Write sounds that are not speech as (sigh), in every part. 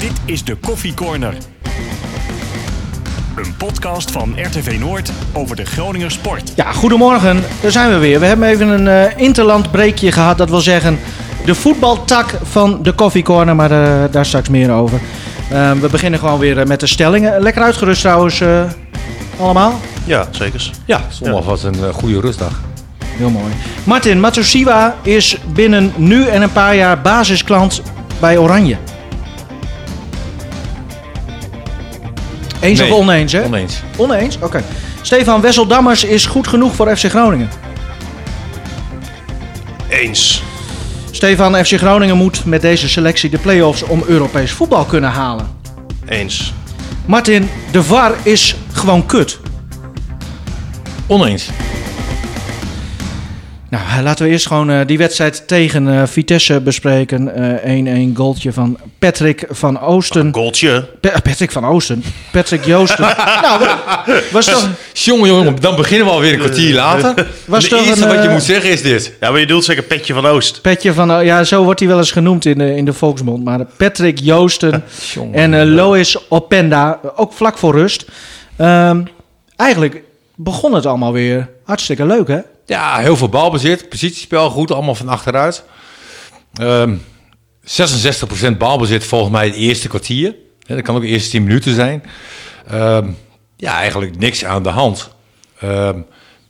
Dit is de Koffie Corner. Een podcast van RTV Noord over de Groninger sport. Ja, goedemorgen. Daar zijn we weer. We hebben even een eh interlandbreekje gehad. Dat wil zeggen de voetbaltak van de Coffee Corner. Maar eh, daar straks meer over. Eh, we beginnen gewoon weer met de stellingen. Lekker uitgerust trouwens eh, allemaal. Ja, zeker. Ja, zondag was een goede rustdag. Heel mooi. Martin, Matsushima is binnen nu en een paar jaar basisklant bij Oranje. Eens Nee, of oneens, hè? Oneens. Oneens? Oké. Stefan Wesseldammers is goed genoeg voor FC Groningen. Eens. Stefan, FC Groningen moet met deze selectie de play-offs om Europees voetbal kunnen halen. Eens. Martin, de VAR is gewoon kut. Oneens. Nou, laten we eerst gewoon eh, die wedstrijd tegen eh, Vitesse bespreken. Eh, 1-1 goaltje van Patrick van Oosten. Goaltje. Pa- Patrick van Oosten. Patrick Joosten. (laughs) nou, was toch... Jongen, jongen, dan beginnen we alweer een kwartier later. Was de toch eerste een, wat je eh, moet zeggen is dit. Ja, maar je bedoelt zeker Petje van Oost. Petje van... ja, zo wordt hij wel eens genoemd in de, in de volksmond. Maar Patrick Joosten (laughs) Jongen. en eh, Lois Openda, ook vlak voor rust. Ehm, eigenlijk begon het allemaal weer hartstikke leuk, hè? Ja, heel veel balbezit. Positiespel goed, allemaal van achteruit. Ehm 66% balbezit volgens mij het eerste kwartier. Ja, dat kan ook de eerste 10 minuten zijn. Ehm, ja, eigenlijk niks aan de hand. Ehm,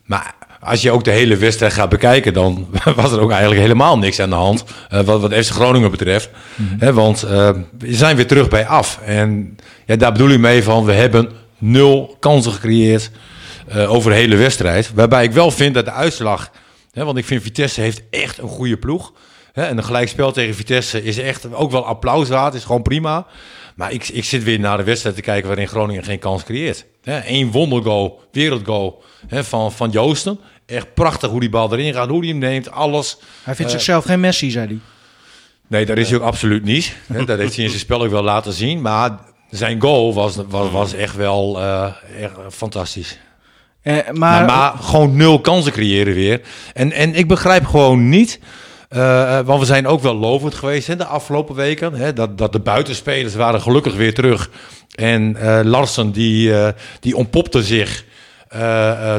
maar als je ook de hele wedstrijd gaat bekijken, dan (laughs) was er ook eigenlijk helemaal niks aan de hand. eh, wat, wat FC Groningen betreft. Hè, want ehm, we zijn weer terug bij af. En ja, daar bedoel ik mee van, we hebben nul kansen gecreëerd eh, over de hele wedstrijd. Waarbij ik wel vind dat de uitslag... Hè, want ik vind Vitesse heeft echt een goede ploeg. Hè, en een gelijkspel tegen Vitesse is echt ook wel applaus waard. Is gewoon prima. Maar ik, ik zit weer naar de wedstrijd te kijken waarin Groningen geen kans creëert. Eén wondergoal, wereldgoal hè, van, van Joosten. Echt prachtig hoe die bal erin gaat, hoe hij hem neemt, alles. Hij vindt zichzelf geen Messi, zei hij. Nee, dat is hij ook absoluut niet. Dat heeft hij in zijn spel ook wel laten zien. Maar zijn goal was, was, was echt wel eh, echt fantastisch. Eh, maar, Maar, maar gewoon nul kansen creëren weer. En, en ik begrijp gewoon niet. eh, eh, want we zijn ook wel lovend geweest hè, de afgelopen weken. Hè, dat, dat de buitenspelers waren gelukkig weer terug. En eh Larsen die, die ontpopte zich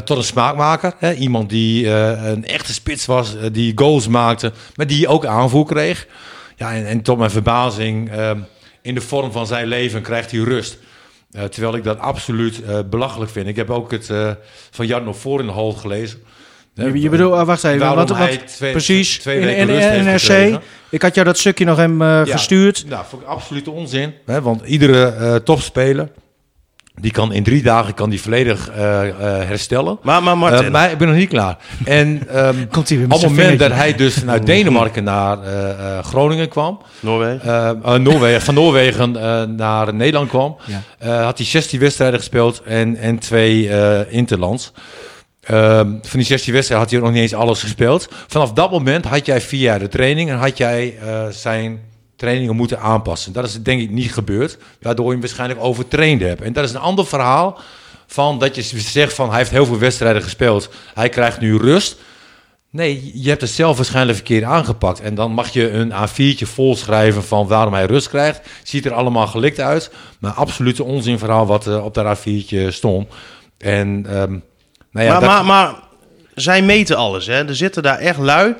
tot een smaakmaker. Hè. Iemand die een echte spits was, die goals maakte, maar die ook aanvoer kreeg. Ja, en, en tot mijn verbazing, in de vorm van zijn leven krijgt hij rust. Eh, terwijl ik dat absoluut eh, belachelijk vind. Ik heb ook het eh, van Jan nog voor in de hal gelezen. je, je bedoelt, ah, wacht even. Waarom Want, twee- precies, twee in, weken in, NRC. Ik had jou dat stukje nog hem Ja. gestuurd. Nou, vond ik absoluut onzin. Hè? Want iedere topspeler, die kan in drie dagen kan die volledig eh, eh, herstellen. Maar, maar Martin. Eh, maar ik ben nog niet klaar. En ehm, (laughs) Komt hij weer op het moment dat hij dus vanuit (laughs) Denemarken naar eh, eh, Groningen kwam, Noorwegen. Noorwegen, van Noorwegen eh, naar Nederland kwam, Ja. eh, had hij 16 wedstrijden gespeeld en, en twee eh, interlands. Ehm, van die 16 wedstrijden had hij nog niet eens alles gespeeld. Vanaf dat moment had jij via de training en had jij eh, zijn trainingen moeten aanpassen. Dat is denk ik niet gebeurd, waardoor je hem waarschijnlijk overtraind hebt. En dat is een ander verhaal van dat je zegt van hij heeft heel veel wedstrijden gespeeld. Hij krijgt nu rust. Nee, je hebt het zelf waarschijnlijk verkeerd aangepakt. En dan mag je een A4'tje volschrijven van waarom hij rust krijgt. Ziet er allemaal gelikt uit. Maar absoluut een onzinverhaal wat eh, op dat A4'tje stond. En ehm, nou ja, maar, dat- maar, maar zij meten alles. Hè? Er zitten daar echt lui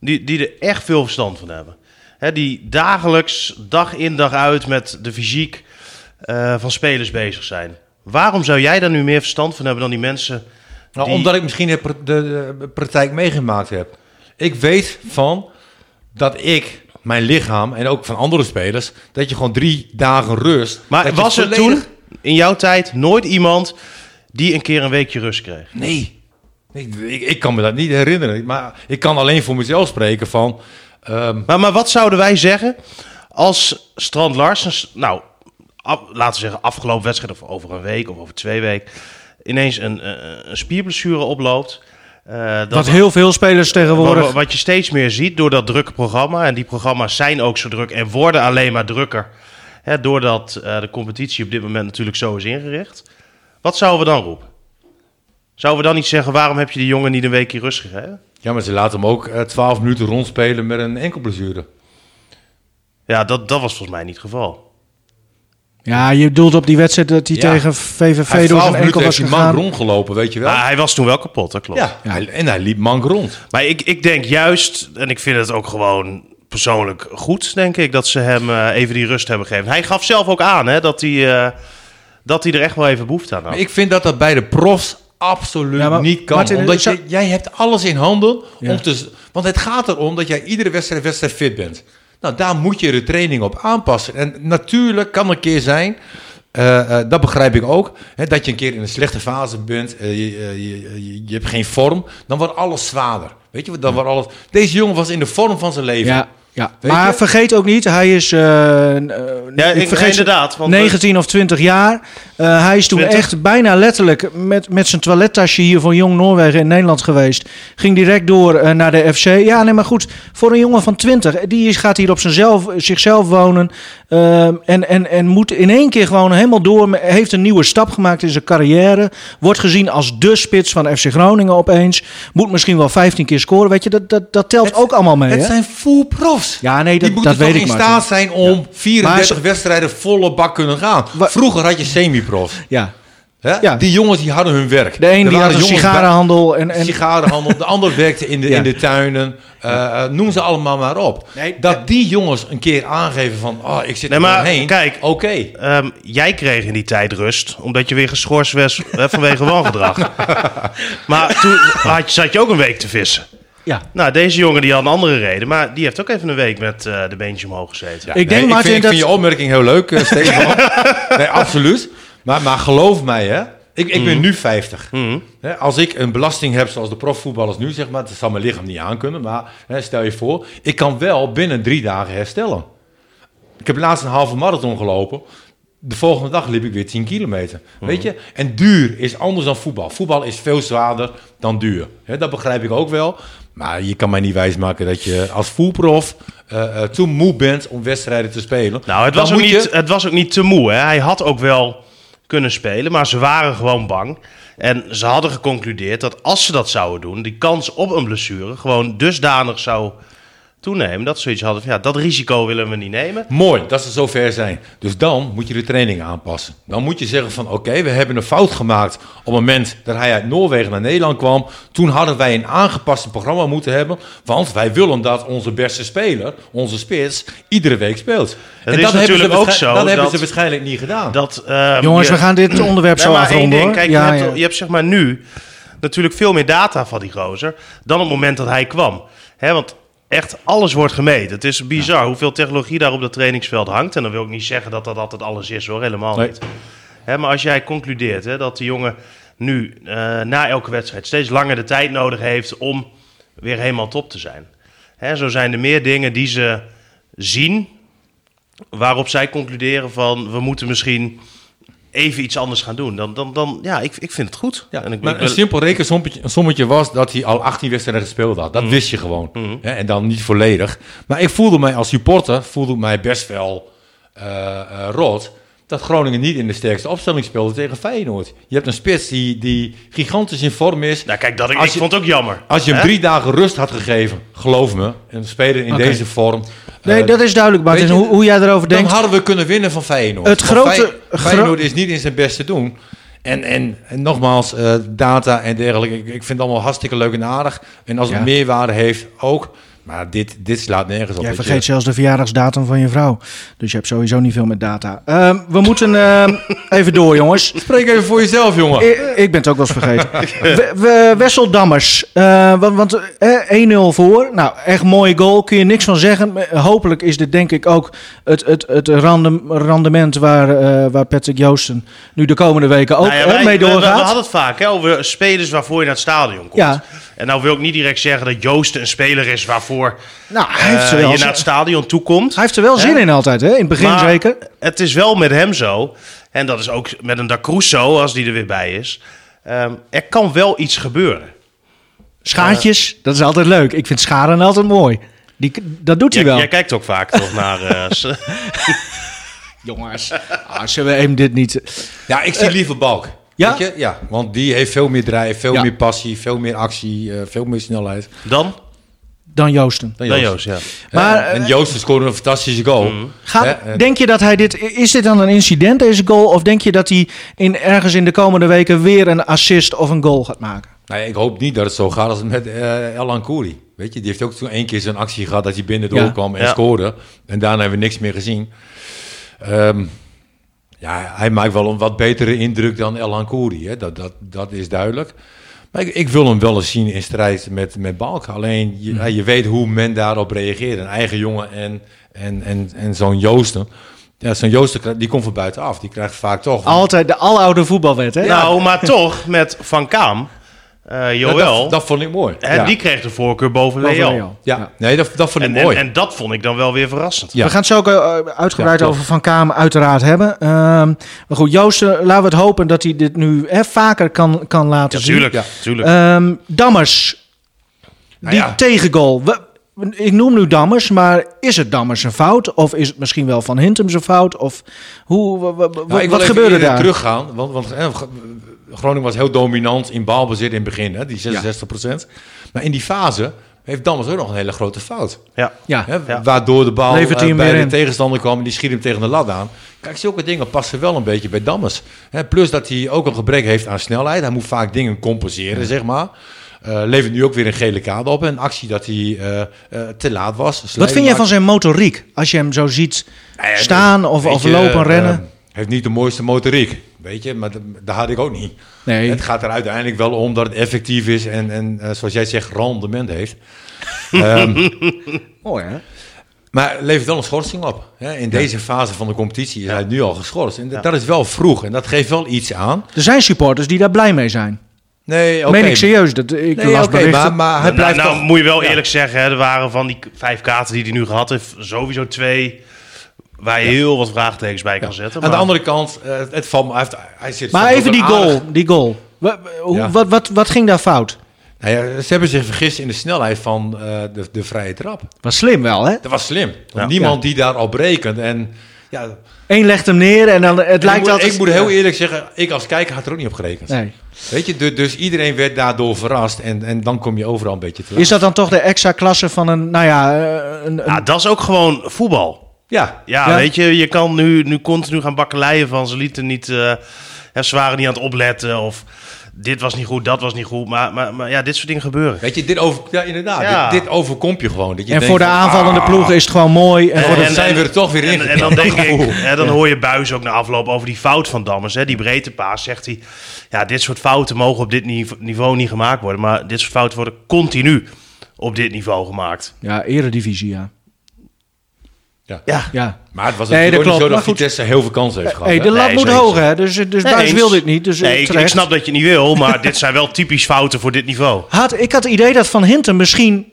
die, die er echt veel verstand van hebben. Hè, die dagelijks, dag in dag uit met de fysiek eh, van spelers bezig zijn. Waarom zou jij daar nu meer verstand van hebben dan die mensen? Nou, die- Omdat ik misschien de, de, de praktijk meegemaakt heb. Ik weet van dat ik, mijn lichaam en ook van andere spelers, dat je gewoon drie dagen rust. Maar was er volledig- toen, in jouw tijd, nooit iemand die een keer een weekje rust kreeg? Nee. Nee, ik, ik kan me dat niet herinneren. Maar ik kan alleen voor mezelf spreken van. Ehm, Maar, maar wat zouden wij zeggen als Strand Larsen, nou, af- laten we zeggen afgelopen wedstrijd of over een week of over twee weken, ineens een, eh, een spierblessure oploopt? Eh, dat, Wat heel veel spelers tegenwoordig... Wat, wat je steeds meer ziet door dat drukke programma, en die programma's zijn ook zo druk en worden alleen maar drukker, hè, doordat eh, de competitie op dit moment natuurlijk zo is ingericht. Wat zouden we dan roepen? Zouden we dan niet zeggen, waarom heb je die jongen niet een weekje rust gegeven? Ja, maar ze laten hem ook eh, 12 minuten rondspelen met een enkel blessure. Ja, dat, dat was volgens mij niet het geval. Ja, je bedoelt op die wedstrijd dat hij Ja. tegen VVV Hij door 12 zijn enkel was hij gegaan. rondgelopen, weet je wel. Maar hij was toen wel kapot, dat klopt. ja, Hij, en hij liep mank rond. Maar ik, ik denk juist, en ik vind het ook gewoon persoonlijk goed, denk ik, dat ze hem eh, even die rust hebben gegeven. Hij gaf zelf ook aan hè, dat, hij, eh, dat hij er echt wel even behoefte aan had. Maar ik vind dat dat bij de profs absoluut Ja, maar niet kan. Martin, omdat je, jij hebt alles in handen. Ja. Om te, want het gaat erom dat jij iedere wedstrijd, wedstrijd fit bent. Nou, daar moet je de training op aanpassen. En natuurlijk kan er een keer zijn, eh, eh, dat begrijp ik ook, hè, dat je een keer in een slechte fase bent, eh, je, je, je, je hebt geen vorm, dan wordt alles zwaarder. Weet je, dan wordt alles... Deze jongen was in de vorm van zijn leven. Ja, ja. Weet maar je? vergeet ook niet, hij is eh, eh, Ja, ik ik- vergeet inderdaad, want- 19 of 20 jaar. Eh, hij is toen 20. echt bijna letterlijk met, met zijn toilettasje hier voor Jong Noorwegen in Nederland geweest. Ging direct door eh, naar de FC. Ja, nee, maar goed, voor een jongen van 20, die gaat hier op zichzelf wonen. Ehm, en, en, en moet in één keer gewoon helemaal door. Heeft een nieuwe stap gemaakt in zijn carrière. Wordt gezien als de spits van FC Groningen opeens. Moet misschien wel 15 keer scoren. Weet je, dat, dat, dat telt ook allemaal mee. Het hè? zijn full profs. Ja, nee, dat, die moeten dat weet ik in staat zijn om 34 Maar wedstrijden volle bak kunnen gaan. Vroeger had je semi-profs. Ja. Hè? Ja. Die jongens die hadden hun werk. De een Er die had een sigarenhandel en, en sigarenhandel. De ander werkte in de, (laughs) Ja. in de tuinen. Eh, eh, noem ze allemaal maar op. Nee, dat die jongens een keer aangeven van... Oh, ik zit Nee, er maar doorheen. kijk, Oké. Ehm, jij kreeg in die tijd rust, omdat je weer geschorst was eh, vanwege wangedrag. (laughs) maar toen had je, zat je ook een week te vissen. ja. Nou, deze jongen die had een andere reden, maar die heeft ook even een week met eh, de beentjes omhoog gezeten. Ik denk, Nee, Martin, ik vind, ik dat- vind je opmerking heel leuk, eh, Stefan. (laughs) nee, absoluut. Maar, maar geloof mij, hè. Ik, ik Mhm. ben nu 50. Hè, als ik een belasting heb zoals de profvoetballers nu, zeg maar, dat zal mijn lichaam niet aankunnen. Maar stel je voor, ik kan wel binnen drie dagen herstellen. Ik heb laatst een halve marathon gelopen. De volgende dag liep ik weer 10 kilometer. Weet je? En duur is anders dan voetbal. Voetbal is veel zwaarder dan duur. Dat begrijp ik ook wel. Maar je kan mij niet wijsmaken dat je als voetprof eh eh, te moe bent om wedstrijden te spelen. Nou, het Dan was, ook je- niet, het was ook niet te moe. Hè? Hij had ook wel kunnen spelen, maar ze waren gewoon bang. En ze hadden geconcludeerd dat als ze dat zouden doen, die kans op een blessure gewoon dusdanig zou toenemen. Dat ze zoiets hadden van, ja, dat risico willen we niet nemen. Mooi dat ze zover zijn. Dus dan moet je de training aanpassen. Dan moet je zeggen van oké, we hebben een fout gemaakt op het moment dat hij uit Noorwegen naar Nederland kwam. Toen hadden wij een aangepast programma moeten hebben. Want wij willen dat onze beste speler, onze spits, iedere week speelt. Het is hebben natuurlijk ze ook zo Dat hebben dat- ze waarschijnlijk niet gedaan. Dat, ehm, Jongens, je- we gaan dit onderwerp zo afronden. Kijk, ja, je, hebt, ja. je hebt zeg maar nu natuurlijk veel meer data van die gozer dan op het moment dat hij kwam. Hè, want echt alles wordt gemeten. Het is bizar hoeveel technologie daar op dat trainingsveld hangt. En dan wil ik niet zeggen dat dat altijd alles is hoor, helemaal Nee. niet. Hè, maar als jij concludeert hè, dat die jongen nu eh, na elke wedstrijd steeds langer de tijd nodig heeft om weer helemaal top te zijn. Hè, zo zijn er meer dingen die ze zien waarop zij concluderen van we moeten misschien even iets anders gaan doen. Dan, dan, dan ja, ik, ik vind het goed. Ja, en ik, maar ik een ben- simpel rekensommetje een sommetje was dat hij al 18 wedstrijden gespeeld had. Dat wist je gewoon. Hè, en dan niet volledig. Maar ik voelde mij als supporter, voelde mij best wel eh, rot. Dat Groningen niet in de sterkste opstelling speelde tegen Feyenoord. Je hebt een spits die, die gigantisch in vorm is. nou, kijk, dat, ik, Als ik je- vond het ook jammer. Als je hem drie dagen rust had gegeven, geloof me, een speler in deze vorm. Nee, eh, dat is duidelijk, Martin, hoe, hoe jij erover dan denkt. hadden we kunnen winnen van Feyenoord. Het grote- Fey- gro- Feyenoord is niet in zijn beste doen. En, en, en nogmaals, eh, data en dergelijke. Ik, ik vind het allemaal hartstikke leuk en aardig. En als het Ja. meerwaarde heeft, ook. Maar dit, dit slaat nergens op. Jij je. vergeet zelfs de verjaardagsdatum van je vrouw. Dus je hebt sowieso niet veel met data. Ehm, we moeten ehm, (laughs) even door, jongens. Spreek even voor jezelf, jongen. Ik, ik ben het ook wel eens vergeten. (laughs) We, we- Wessel Dammers. eh, want want eh, 1-0 voor. Nou, echt mooie goal. Kun je niks van zeggen. Hopelijk is dit denk ik ook het, het, het randem- rendement waar, eh, waar Patrick Joosten nu de komende weken ook Nou ja, hè, wij- mee we- we, we doorgaat. hadden het vaak hè, over spelers waarvoor je naar het stadion komt. Ja. En nou wil ik niet direct zeggen dat Joost een speler is waarvoor nou, hij heeft, er eh, wel, je naar het stadion toe komt. hij heeft er wel zin in altijd, hè? In het begin Maar zeker. Het is wel met hem zo, en dat is ook met een Da Cruz zo, als die er weer bij is. Ehm, er kan wel iets gebeuren. Schaartjes, dat is altijd leuk. Ik vind scharen altijd mooi. Die, dat doet hij wel. jij kijkt ook vaak toch naar... eh, (laughs) Jongens, ah, zullen we hem dit niet... Ja, ik zie liever Balk. Ja? Weet je? Ja, want die heeft veel meer drijf, veel Ja. meer passie, veel meer actie, eh, veel meer snelheid. dan? dan Joosten. Dan Dan Joost. Ja. Maar, Maar, en Joost scoorde een fantastische goal. Gaat, Hè, en- denk je dat hij dit... Is dit dan een incident, deze goal? Of denk je dat hij in, ergens in de komende weken weer een assist of een goal gaat maken? Nou ja, ik hoop niet dat het zo gaat als met eh El Ankouri. Weet je, die heeft ook toen één keer zo'n actie gehad dat hij binnen Ja. doorkwam en Ja. scoorde. En daarna hebben we niks meer gezien. Ehm, ja, hij maakt wel een wat betere indruk dan El Ankouri. Hè? Dat, dat, dat is duidelijk. Maar ik, ik wil hem wel eens zien in strijd met, met Balk. Alleen, je, ja, je weet hoe men daarop reageert. Een eigen jongen en, en, en, en zo'n Joosten. Ja, zo'n Joosten, die komt van buitenaf. Die krijgt vaak toch... Altijd de aloude voetbalwet, hè? Nou, maar toch, met Van Kaam, eh dat, Joël, dat, dat vond ik mooi. ja. die kreeg de voorkeur boven Boven Leal. Ja. nee, dat, dat vond ik En, mooi. en, en dat vond ik dan wel weer verrassend. Ja. We gaan het zo ook eh, uitgebreid over Van Kamer uiteraard hebben. Ehm, maar goed, Joost, eh, laten we het hopen dat hij dit nu hè, vaker kan, kan laten Ja, zien. tuurlijk. Ja. tuurlijk. Ehm, Dammers, Nou die ja. tegengoal. We- ik noem nu Dammers, maar is het Dammers een fout? Of is het misschien wel Van Hintem zijn fout? Of hoe, Nou, ik wil wat even gebeurde daar? teruggaan, want, want eh, Groningen was heel dominant in balbezit in het begin, hè, die 66% Maar in die fase heeft Dammers ook nog een hele grote fout. ja. Ja, Hè. Waardoor de bal hij eh, bij weer de in. tegenstander kwam en die schiet hem tegen de lat aan. Kijk, zulke dingen passen wel een beetje bij Dammers. Hè, plus dat hij ook een gebrek heeft aan snelheid. Hij moet vaak dingen compenseren, zeg maar. Eh, levert nu ook weer een gele kaart op. Een actie dat hij eh, eh, te laat was. Wat vind jij van zijn motoriek? Als je hem zo ziet staan of, of lopen, rennen. eh, heeft niet de mooiste motoriek, weet je. Maar dat, dat had ik ook niet. nee. Het gaat er uiteindelijk wel om dat het effectief is en, en eh, zoals jij zegt, rendement heeft. Ehm, (laughs) Mooi, hè? maar levert wel een schorsing op. Hè? In deze fase van de competitie is hij nu al geschorst. En dat- dat is wel vroeg en dat geeft wel iets aan. Er zijn supporters die daar blij mee zijn. Nee, oké. Meen ik serieus. Dat, ik Nee, las maar, maar hij nou, blijft nou, toch... moet je wel Ja. eerlijk zeggen, hè, er waren van die vijf kaarten die hij nu gehad heeft, sowieso twee waar je heel wat vraagtekens bij kan zetten. Aan de andere kant, eh, het valt me... Hij, heeft, hij zit Maar even die goal. aardig- Die goal. Wa- hoe- Ja. wat, wat, wat ging daar fout? Nou ja, ze hebben zich vergist in de snelheid van eh, de, de vrije trap. Was slim wel, hè? Dat was slim. Want Ja. niemand die daar op rekent. En ja, Eén legt hem neer en dan het ik, lijkt moet, altijd... ik moet heel eerlijk zeggen, ik als kijker had er ook niet op gerekend. Nee. Weet je, du- dus iedereen werd daardoor verrast. En, en dan kom je overal een beetje te laat. Is dat dan toch de extra klasse van een, nou ja, eh, een, een- Ja, dat is ook gewoon voetbal. Ja, Ja, Ja. weet je, je kan nu, nu continu gaan bakkeleien van ze lieten niet, eh, hè, ze waren niet aan het opletten of dit was niet goed, dat was niet goed. Maar, maar, maar ja, dit soort dingen gebeuren. weet je, dit over, ja, inderdaad, Ja. Dit, dit overkomt je gewoon. Dat je en denkt voor de aanvallende ah, ploeg is het gewoon mooi. En, En- voor de, dan zijn we er toch weer in. En, en dan denk ik, (laughs) hè, dan hoor je Buis ook na afloop over die fout van Dammers. Hè, die breedtepaas, zegt hij. Ja, dit soort fouten mogen op dit nive- niveau niet gemaakt worden. Maar dit soort fouten worden continu op dit niveau gemaakt. ja, eredivisie, ja. Ja, ja. Maar het was Nee, natuurlijk dat ook niet zo dat. Vitesse heel veel kansen heeft gehad. Hey, de lat Nee, moet hoog, hè? Dus, dus Nee, Buis eens. wil dit niet. Dus nee, ik, snap dat je niet wil, maar dit zijn wel typisch fouten voor dit niveau. (laughs) Had, ik had het idee dat Van Hintem misschien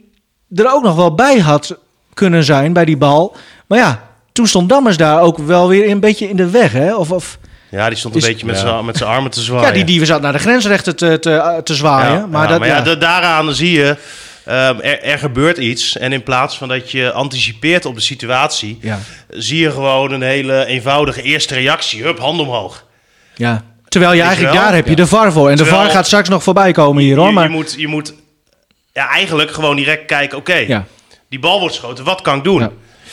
er ook nog wel bij had kunnen zijn bij die bal. Maar ja, toen stond Dammers daar ook wel weer een beetje in de weg, hè? Of, of Ja, die stond een Is- beetje met ja. zijn met zijn armen te zwaaien. ja, die, die zat naar de grensrechten te, te, te zwaaien. Ja, maar ja, dat, maar ja, ja. da- daaraan zie je, ehm, er, er gebeurt iets. En in plaats van dat je anticipeert op de situatie, ja, zie je gewoon een hele eenvoudige eerste reactie. Hup, hand omhoog. ja. Terwijl je eigenlijk wel? daar heb je de VAR voor. En de VAR gaat straks nog voorbij komen hier, hoor. je, Maar, je, moet, je moet ja, eigenlijk gewoon direct kijken, oké, ja. die bal wordt geschoten, wat kan ik doen?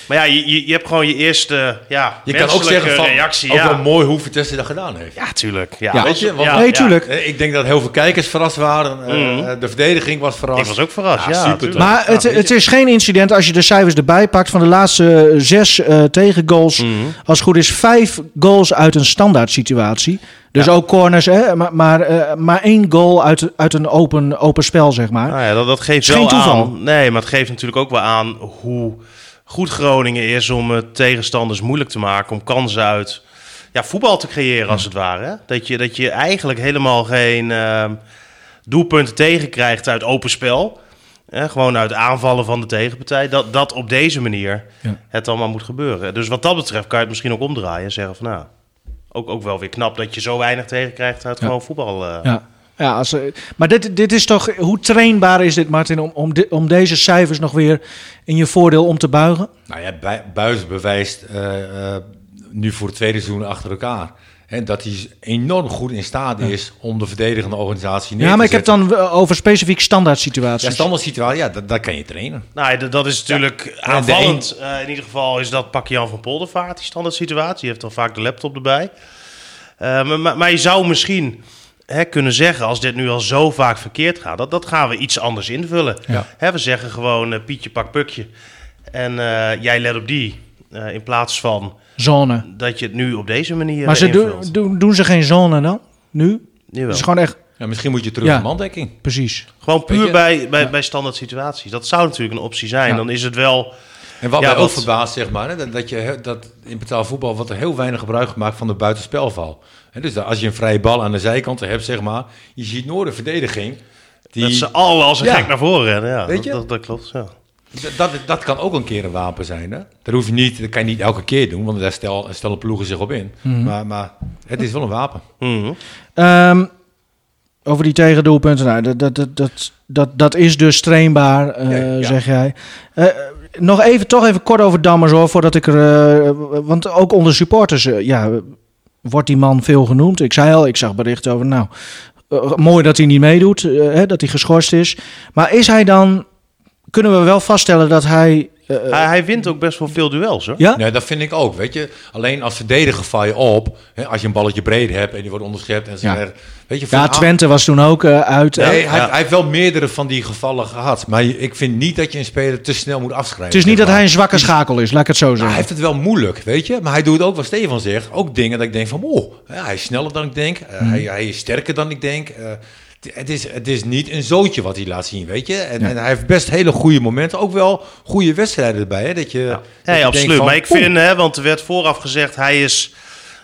Ja. Maar ja, je, je, je hebt gewoon je eerste ja, Je kan ook menselijke zeggen van, reactie. ook ja. wel mooi hoe Vitesse dat gedaan heeft. ja, tuurlijk. Ja, Ja. Weet je, want- Nee, tuurlijk. Eh, Ik denk dat heel veel kijkers verrast waren. Eh, Mhm. De verdediging was verrast. Ik was ook verrast, ja, super. Maar het, het is geen incident als je de cijfers erbij pakt van de laatste eh, zes eh, tegengoals. Mhm. Als het goed is, vijf goals uit een standaard situatie. Dus ook corners, hè? Maar, maar, eh, maar één goal uit, uit een open, open spel, zeg maar. Nou ja, dat, dat geeft Is wel geen toeval. aan. Nee, maar het geeft natuurlijk ook wel aan hoe goed Groningen is om het tegenstanders moeilijk te maken, om kansen uit ja, voetbal te creëren als het ware. Dat, je, dat je eigenlijk helemaal geen ehm, doelpunten tegenkrijgt uit open spel. Gewoon uit aanvallen van de tegenpartij. Dat, dat op deze manier Ja. het allemaal moet gebeuren. Dus wat dat betreft kan je het misschien ook omdraaien en zeggen van nou, ook, ook wel weer knap dat je zo weinig tegenkrijgt uit Ja. gewoon voetbal. eh. Ja. Ja, als, eh, maar dit, dit is toch, hoe trainbaar is dit, Martin, om, om, om deze cijfers nog weer in je voordeel om te buigen? Nou ja, Bui- Buis bewijst eh, eh, nu voor het tweede seizoen achter elkaar. En dat hij enorm goed in staat is om de verdedigende organisatie neer Ja, te maar ik heb dan over specifiek standaard situaties. Ja, standaard situatie, ja, dat, dat kan je trainen. Nou, dat is natuurlijk de aanvallend. In ieder geval is dat pak Jan van Poldervaart, die standaard situatie. Die heeft dan vaak de laptop erbij. Eh, maar, maar, maar je zou misschien hè, kunnen zeggen, als dit nu al zo vaak verkeerd gaat, dat, dat gaan we iets anders invullen. Ja. Hè, we zeggen gewoon eh, Pietje pak Pukje. En eh, jij let op die. eh, in plaats van Zone. dat je het nu op deze manier Maar ze doen, doen, doen ze geen zone dan? Nu? Jawel. Het is gewoon echt, Ja, misschien moet je terug Ja. naar mandekking. precies. Gewoon puur bij, bij, bij standaard situaties. Dat zou natuurlijk een optie zijn. Ja. Dan is het wel... En wat Ja, mij ook wat- verbaast, zeg maar, hè, dat, dat, je, dat in betaald voetbal wordt er heel weinig gebruik gemaakt van de buitenspelval. En dus als je een vrije bal aan de zijkant hebt, zeg maar, je ziet nooit een verdediging. Die, Dat ze alle als een Ja. gek naar voren rennen. Ja, Weet dat, je? dat, dat klopt, ja. dat, dat, dat kan ook een keer een wapen zijn. Hè? Dat, hoef je niet, dat kan je niet elke keer doen, want daar stel, stellen ploegen zich op in. Mhm. maar, maar het is wel een wapen. Mhm. Ehm, over die tegendoelpunten, nou, dat, dat, dat, dat, dat, is dus trainbaar, eh, Ja, ja. zeg jij. Eh, nog even, toch even kort over Dammers hoor, voordat ik er... eh, want ook onder supporters, ja, wordt die man veel genoemd. Ik zei al, ik zag berichten over, nou, eh, mooi dat hij niet meedoet, eh, hè, dat hij geschorst is. Maar is hij dan, kunnen we wel vaststellen dat hij... eh, Hij, hij wint ook best wel veel duels, hoor. ja? Nee, dat vind ik ook, weet je. Alleen als verdediger val je op, hè, als je een balletje breed hebt en die wordt onderschept en zo. Ja. ver- Weet je, Ja, Twente was toen ook eh, uit. Nee, eh, hij, Ja. hij heeft wel meerdere van die gevallen gehad. Maar ik vind niet dat je een speler te snel moet afschrijven. het is niet dat hij een zwakke schakel is, laat ik het zo Nou, hij zeggen. heeft het wel moeilijk, weet je. Maar hij doet ook wat Stefan zegt. Ook dingen dat ik denk van, oh, ja, hij is sneller dan ik denk. Eh, Mhm. hij, hij is sterker dan ik denk. Eh, het, is, het is niet een zootje wat hij laat zien, weet je. En, en hij heeft best hele goede momenten. Ook wel goede wedstrijden erbij, hè. Dat je, Ja, dat ja, je absoluut. van, maar ik vind, hè, want er werd vooraf gezegd, hij is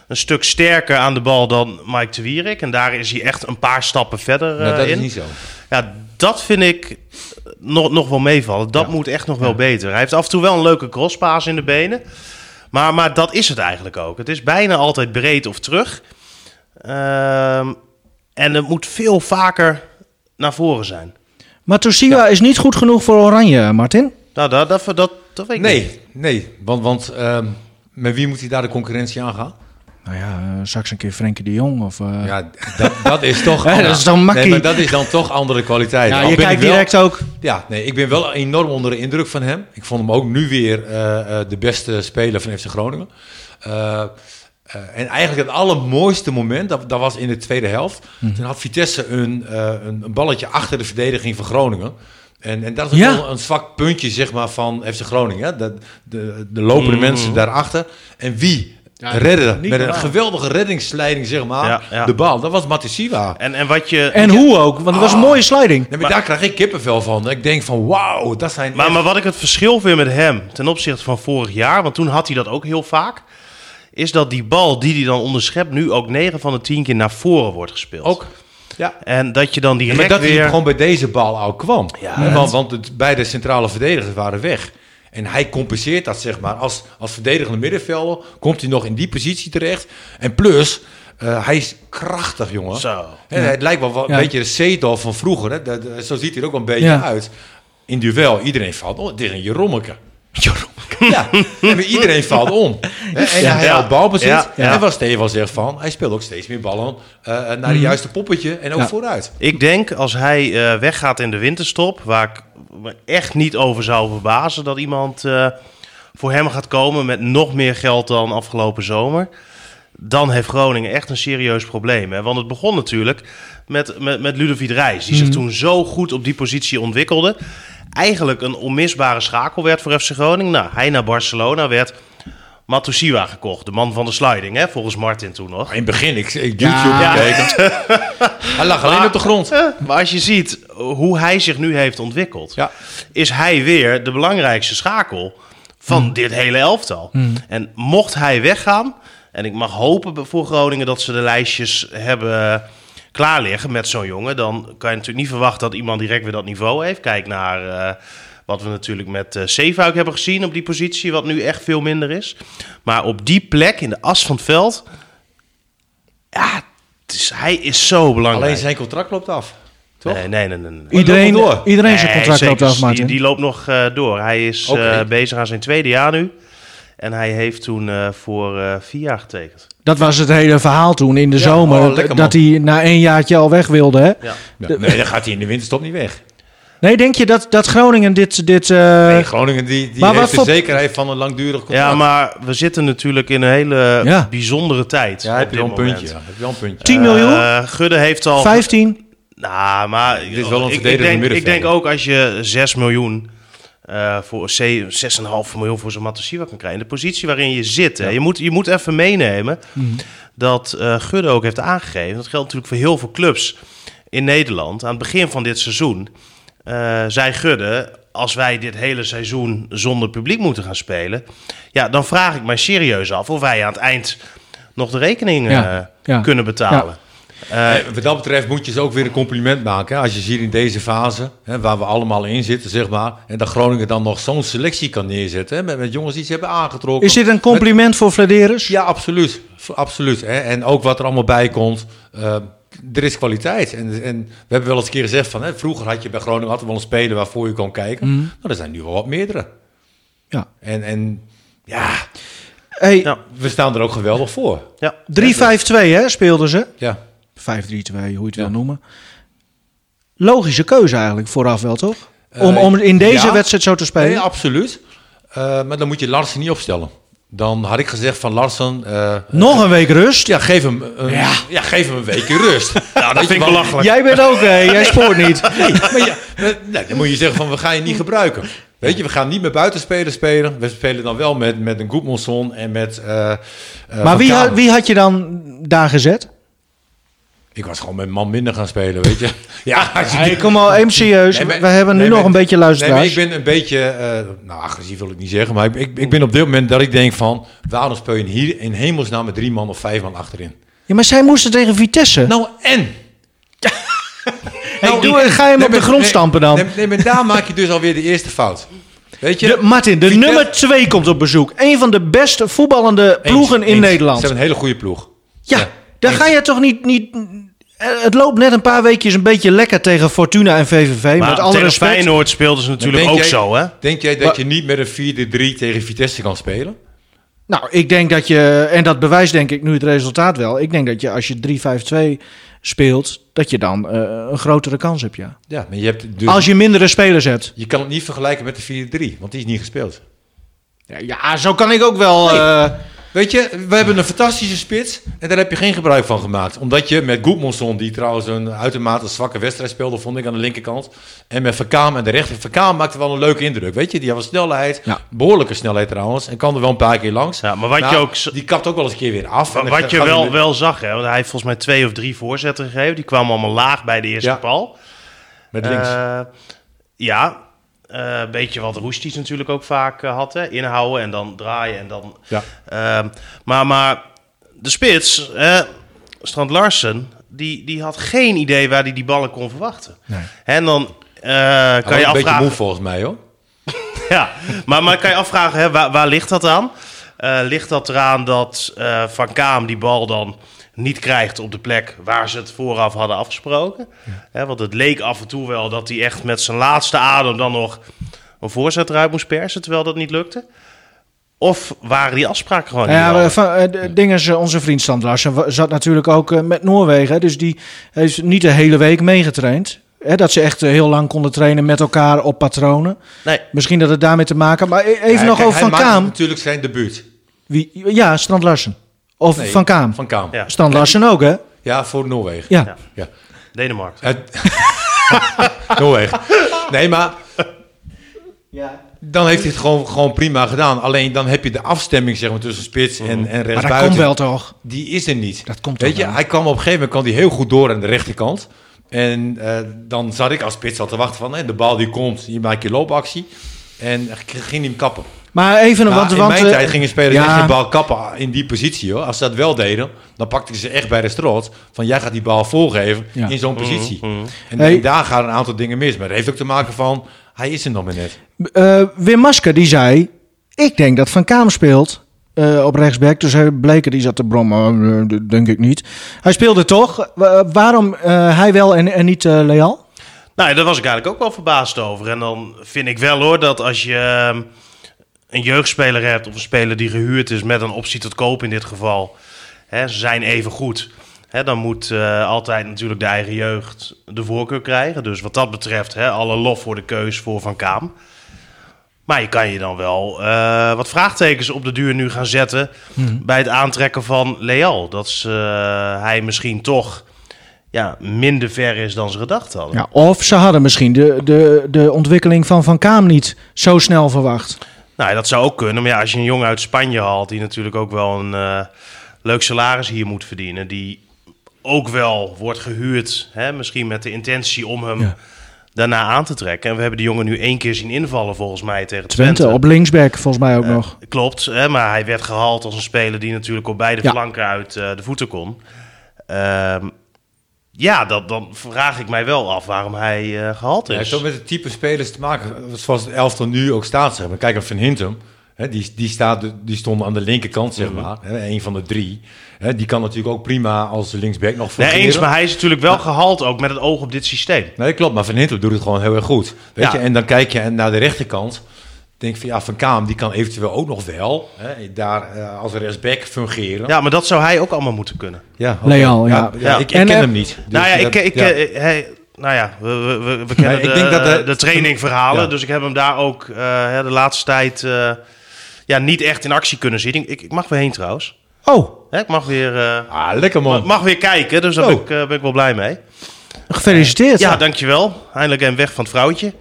een stuk sterker aan de bal dan Mike de Wierik. En daar is hij echt een paar stappen verder nou, eh, dat in. is niet zo. Ja, dat vind ik nog, nog wel meevallen. Dat moet echt nog wel beter. Hij heeft af en toe wel een leuke crosspaas in de benen. Maar, maar dat is het eigenlijk ook. Het is bijna altijd breed of terug. Ehm, en het moet veel vaker naar voren zijn. Maar Toshiba is niet goed genoeg voor Oranje, Martin. Nou, dat, dat, dat, dat weet ik niet. Nee, nee. Want, want ehm, met wie moet hij daar de concurrentie aangaan? Nou ja, eh, straks een keer Frenkie de Jong of... eh, Ja, dat, dat is toch... (laughs) Hè, dat is dan makkie. Nee, maar dat is dan toch andere kwaliteit. Ja, Al je kijkt wel- direct ook... Ja, nee, ik ben wel enorm onder de indruk van hem. Ik vond hem ook nu weer eh, eh, de beste speler van FC Groningen. Eh, en eigenlijk het allermooiste moment, dat, dat was in de tweede helft. Mhm. Toen had Vitesse een, eh, een, een balletje achter de verdediging van Groningen. En, en dat is Ja. wel een zwak puntje zeg maar, van FC Groningen. Hè? De, de, de lopende mensen daarachter. En wie redde niet met een geweldige reddingsleiding zeg maar, Ja, ja. de bal? Dat was Matisiwa. En, en wat je... En hoe ook, want het was een mooie sliding. Nee, maar, daar krijg ik kippenvel van. Ik denk van wauw, dat zijn Maar, echt- maar wat ik het verschil vind met hem ten opzichte van vorig jaar, want toen had hij dat ook heel vaak, is dat die bal die hij dan onderschept nu ook 9 van de 10 keer naar voren wordt gespeeld. ook. Ja. En dat je dan Ja, direct maar dat hij gewoon bij deze bal al kwam. Ja, want want het, beide centrale verdedigers waren weg. En hij compenseert dat, zeg maar. Als, als verdedigende middenvelder komt hij nog in die positie terecht. En plus, eh, hij is krachtig, jongen. Zo. Hè, Het lijkt wel wat- Ja. een beetje de Zeedorf van vroeger. Hè. Dat- dat- zo ziet hij er ook wel een beetje Ja. uit. In duel, iedereen valt. Dit is een Ja, maar iedereen valt om. (laughs) En hij Ja. had balbezit. Ja, ja. En wat Stefan zegt van, hij speelt ook steeds meer ballen eh, naar de juiste poppetje en ook Ja. vooruit. Ik denk als hij eh, weggaat in de winterstop, waar ik me echt niet over zou verbazen dat iemand eh, voor hem gaat komen met nog meer geld dan afgelopen zomer. Dan heeft Groningen echt een serieus probleem. Hè? Want het begon natuurlijk met, met, met Ludovic Reis, die zich toen zo goed op die positie ontwikkelde. Eigenlijk een onmisbare schakel werd voor FC Groningen. Nou, hij naar Barcelona werd Matusiwa gekocht, de man van de sliding, hè? volgens Martin toen nog. In het begin, ik, ik YouTube Ja. gekeken. (laughs) hij lag alleen op de grond. Maar als je ziet hoe hij zich nu heeft ontwikkeld, Ja. is hij weer de belangrijkste schakel van dit hele elftal. En mocht hij weggaan, en ik mag hopen voor Groningen dat ze de lijstjes hebben klaar liggen met zo'n jongen, dan kan je natuurlijk niet verwachten dat iemand direct weer dat niveau heeft. Kijk naar eh, wat we natuurlijk met eh Zeefuik hebben gezien op die positie, wat nu echt veel minder is. Maar op die plek in de as van het veld, ja, het is, hij is zo belangrijk. Alleen zijn contract loopt af. Toch? Nee, nee, nee. nee, nee. Iedereen, door. iedereen zijn contract loopt af, Martin. Die, die loopt nog eh, door. Hij is eh, bezig aan zijn tweede jaar nu. En hij heeft toen eh, voor eh, vier jaar getekend. Dat was het hele verhaal toen in de Ja, zomer. oh, lekker, dat hij na een jaartje al weg wilde. Hè? Ja. Ja, nee, dan gaat hij in de winterstop niet weg. Nee, denk je dat, dat Groningen dit... dit eh, Nee, Groningen die, die maar wat heeft de voor- zekerheid van een langdurig contract. ja, maar we zitten natuurlijk in een hele Ja. bijzondere tijd. Ja, heb je wel een puntje. Heb je wel een puntje. 10 miljoen? Eh, Gudde heeft al 15? Nou, maar Dit is wel een ik, ik, denk, ik denk ook als je 6 miljoen eh voor C- 6,5 miljoen voor zo'n Matosiwa kan krijgen. De positie waarin je zit. Hè, je, moet, je moet even meenemen Mhm. dat eh Gudde ook heeft aangegeven. Dat geldt natuurlijk voor heel veel clubs in Nederland. Aan het begin van dit seizoen eh zei Gudde... als wij dit hele seizoen zonder publiek moeten gaan spelen... ja, dan vraag ik mij serieus af of wij aan het eind nog de rekening Ja, ja. kunnen betalen. Eh, wat dat betreft moet je ze ook weer een compliment maken. Hè? Als je ziet in deze fase, hè, waar we allemaal in zitten, zeg maar. En dat Groningen dan nog zo'n selectie kan neerzetten. Hè? Met, met jongens die ze hebben aangetrokken. Is dit een compliment voor Vladeris? Ja, absoluut. Absoluut. Hè? En ook wat er allemaal bij komt. eh, er is kwaliteit. En, en we hebben wel eens een keer gezegd van... Hè, vroeger had je bij Groningen altijd wel een speler waarvoor je kon kijken. Maar er zijn nu wel wat meerdere. Ja. En, en ja, Hey, Ja. we staan er ook geweldig voor. ja. 3-5-2 hè, speelden ze. Ja. 5-3-2, hoe je het wil noemen. Logische keuze eigenlijk vooraf wel, toch? Om, Eh, om in deze wedstrijd zo te spelen. Nee, absoluut. Eh, maar dan moet je Larsen niet opstellen. Dan had ik gezegd van Larsen... eh, Nog een week rust. ja, geef hem, een, ja. geef hem een weekje rust. (laughs) Nou, dat vind ik belachelijk. Jij bent ook, hè? jij spoort niet. (laughs) Nee, maar ja, nee, dan moet je zeggen van we gaan je niet gebruiken. Weet je, we gaan niet met buitenspelers spelen. We spelen dan wel met, met een Goedmonson en met... Maar wie, had, wie had je dan daar gezet? Ik was gewoon met man minder gaan spelen, weet je. (laughs) Ja, als je Hey, kom al, even serieus. Nee, maar- we hebben nu nee, nog maar- een beetje Nee, luisteraars. ik ben een beetje, eh, nou agressief wil ik niet zeggen, maar ik, ik, ik ben op dit moment dat ik denk van, waarom speel je hier in hemelsnaam met drie man of vijf man achterin? Ja, maar zij moesten tegen Vitesse. Nou en? (laughs) Hey, doe, ga je hem Nee, op de grond nee, stampen dan? Nee, nee, maar daar maak je dus alweer de eerste fout. Weet je? De, Martin, de Vitesse- nummer 2 komt op bezoek. Een van de beste voetballende Eens, ploegen in eens. Nederland. Ze hebben een hele goede ploeg. Ja, daar ga je toch niet, niet... eh, Het loopt net een paar weekjes een beetje lekker tegen Fortuna en VVV. Maar met alle tegen respect. Feyenoord speelden ze natuurlijk ook jij- zo, hè? Denk jij dat je niet met een 4-3 tegen Vitesse kan spelen? Nou, ik denk dat je... En dat bewijst denk ik nu het resultaat wel. Ik denk dat je als je 3-5-2 speelt... dat je dan eh, een grotere kans hebt, ja. Ja, maar je, hebt dus, Als je mindere spelers hebt. je kan het niet vergelijken met de 4-3, want die is niet gespeeld. Ja, ja, zo kan ik ook wel... eh, Weet je, we hebben een fantastische spits en daar heb je geen gebruik van gemaakt. Omdat je met Goedmonson, die trouwens een uitermate zwakke wedstrijd speelde, vond ik aan de linkerkant. En met Verkaam aan de rechter. Verkaam maakte wel een leuke indruk, weet je. Die had wel snelheid, Ja. behoorlijke snelheid trouwens. En kwam er wel een paar keer langs. Ja, maar wat Nou, je ook Die kapt ook wel eens een keer weer af. En dan Wat je wel, weer- wel zag, hè, want hij heeft volgens mij twee of drie voorzetten gegeven. Die kwamen allemaal laag bij de eerste Ja. pal. Met links. Eh, ja, een beetje wat Roesties natuurlijk ook vaak eh, had. Hè? Inhouden en dan draaien en dan... ja. Ehm, maar, maar de spits, eh, Strand Larsen, die, die had geen idee waar hij die ballen kon verwachten. Nee. En dan eh, kan je een beetje afvragen... moe volgens mij hoor. (laughs) Ja, maar, maar kan je afvragen, hè, waar, waar ligt dat aan? Eh, ligt dat eraan dat eh, Van Kaam die bal dan niet krijgt op de plek waar ze het vooraf hadden afgesproken? Hè, want het leek af en toe wel dat hij echt met zijn laatste adem dan nog een voorzet eruit moest persen, terwijl dat niet lukte. Of waren die afspraken gewoon niet? Ja, van, eh, de- ding is, eh, onze vriend Stan Larsen wa- zat natuurlijk ook eh, met Noorwegen. Dus die heeft niet de hele week meegetraind. Hè, dat ze echt heel lang konden trainen met elkaar op patronen. Nee, Misschien dat het daarmee te maken Maar e- even Ja, nog kijk, over hij Van maakte Kaam. natuurlijk zijn debuut. Wie, ja, Strand Larsen. Of Nee, Van Kaam. Van Kaam. Ja. Strand Larsen ook, hè? Ja, voor Noorwegen. Ja. Ja. Ja. Denemarken. Het... (laughs) Noorwegen. Nee, maar dan heeft hij het gewoon, gewoon prima gedaan. Alleen dan heb je de afstemming zeg maar, tussen spits en, en Maar dat rechtsbuiten. komt wel toch? Die is er niet. Dat komt Weet toch je, wel. hij kwam op een gegeven moment kwam hij heel goed door aan de rechterkant. En eh, dan zat ik als spits al te wachten van hè, de bal die komt, hier maak je loopactie. En ging hij hem kappen. Maar even, Nou, want... in want mijn eh, tijd gingen spelers ja. echt geen bal kappen in die positie. Hoor. Als ze dat wel deden, dan pakten ze echt bij de strot. Van jij gaat die bal voorgeven Ja. in zo'n positie. En, Hey. en daar gaan een aantal dingen mis. Maar dat heeft ook te maken van, hij is er nog maar net. Eh, Wim Masker die zei: Ik denk dat Van Kaam speelt eh, op rechtsback. Dus hij Bleker die zat te brommen. eh, dat denk ik niet. Hij speelde toch. Wa- waarom eh, hij wel en, en niet eh, Leal? Nou, daar was ik eigenlijk ook wel verbaasd over. En dan vind ik wel hoor dat als je. Een jeugdspeler hebt of een speler die gehuurd is met een optie tot koop in dit geval, hè, ze zijn even goed. Hè, dan moet eh, altijd natuurlijk de eigen jeugd de voorkeur krijgen. Dus wat dat betreft, hè, alle lof voor de keus voor Van Kaam. Maar je kan je dan wel eh, wat vraagtekens op de duur nu gaan zetten bij het aantrekken van Leal. Dat is, eh, hij misschien toch ja, minder ver is dan ze gedacht hadden. Ja, of ze hadden misschien de, de, de ontwikkeling van Van Kaam niet zo snel verwacht. Nou, dat zou ook kunnen. Maar ja, als je een jongen uit Spanje haalt, die natuurlijk ook wel een eh, leuk salaris hier moet verdienen, die ook wel wordt gehuurd, hè, misschien met de intentie om hem Ja. daarna aan te trekken. En we hebben die jongen nu één keer zien invallen, volgens mij, tegen Twente. Twente op linksback volgens mij ook nog. Klopt, hè, maar hij werd gehaald als een speler die natuurlijk op beide Ja. flanken uit eh, de voeten kon. Ehm, ja, dat, dan vraag ik mij wel af waarom hij eh, gehaald Ja, het is. heeft ook met het type spelers te maken, zoals het elftal nu ook staat. Zeg maar. Kijk naar Van Hintem, hè, die, die, staat, die stond aan de linkerkant, zeg Mhm. maar. Hè, een van de drie. Hè, die kan natuurlijk ook prima als linksback nog Nee, fungeren. eens, maar hij is natuurlijk wel gehaald ook met het oog op dit systeem. Nee, klopt, maar Van Hintem doet het gewoon heel erg goed. Weet Ja. je? En dan kijk je naar de rechterkant. Denk van ja, Van Kaam die kan eventueel ook nog wel hè, daar eh, als rechtsback fungeren. Ja, maar dat zou hij ook allemaal moeten kunnen. ja, oké. Leal, ja. ja. Ik, ik En, ken eh, hem niet. Dus nou ja, ik, dat- ik, ja. eh, hij, nou ja, we, we, we- we kennen Nee, ik de, denk dat de- de trainingverhalen. Ja. Dus ik heb hem daar ook eh, hè, de laatste tijd eh, ja, niet echt in actie kunnen zien. Ik, ik mag weer heen trouwens. Oh, Hè, ik mag weer, eh, Ah, lekker man. mag weer kijken, dus daar Oh. ben, ik, eh, ben ik wel blij mee. gefeliciteerd. Ja, dankjewel. Eindelijk een weg van het vrouwtje.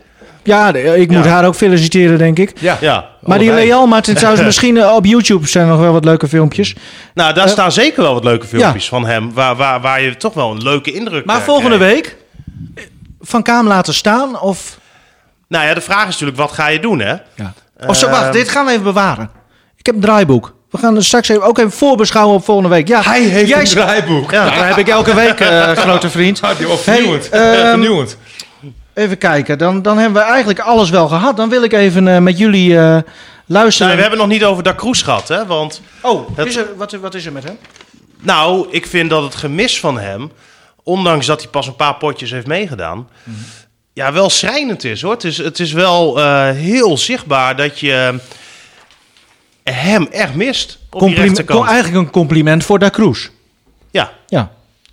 Ja, ik moet Ja. haar ook feliciteren, denk ik. ja. Ja. Maar die. Leal, Martin, trouwens, misschien eh, op YouTube zijn nog wel wat leuke filmpjes. Nou, daar Eh, staan zeker wel wat leuke filmpjes van hem. Waar, waar, waar je toch wel een leuke indruk Maar eh, volgende krijgt. week Van Kaam laten staan of... Nou ja, de vraag is natuurlijk, wat ga je doen, hè? Ja. Of zo, wacht, Ehm. dit gaan we even bewaren. Ik heb een draaiboek. We gaan er straks even, ook even voorbeschouwen op volgende week. Ja, Hij heeft jij een draaiboek. Ja, dat heb ik elke week, eh, (laughs) grote vriend. Ah, die was vernieuwend. Hey, (laughs) ehm, vernieuwend. Even kijken, dan, dan hebben we eigenlijk alles wel gehad. Dan wil ik even eh, met jullie eh, luisteren. Nou, we hebben nog niet over Da Cruz gehad, hè? Want, Oh, Het- is er, wat, wat is er met hem? nou, ik vind dat het gemis van hem, ondanks dat hij pas een paar potjes heeft meegedaan, ja, wel schrijnend is, hoor. Het is, het is wel eh, heel zichtbaar dat je hem echt mist op Compliment, eigenlijk een compliment voor Da Cruz. Ja, Ja.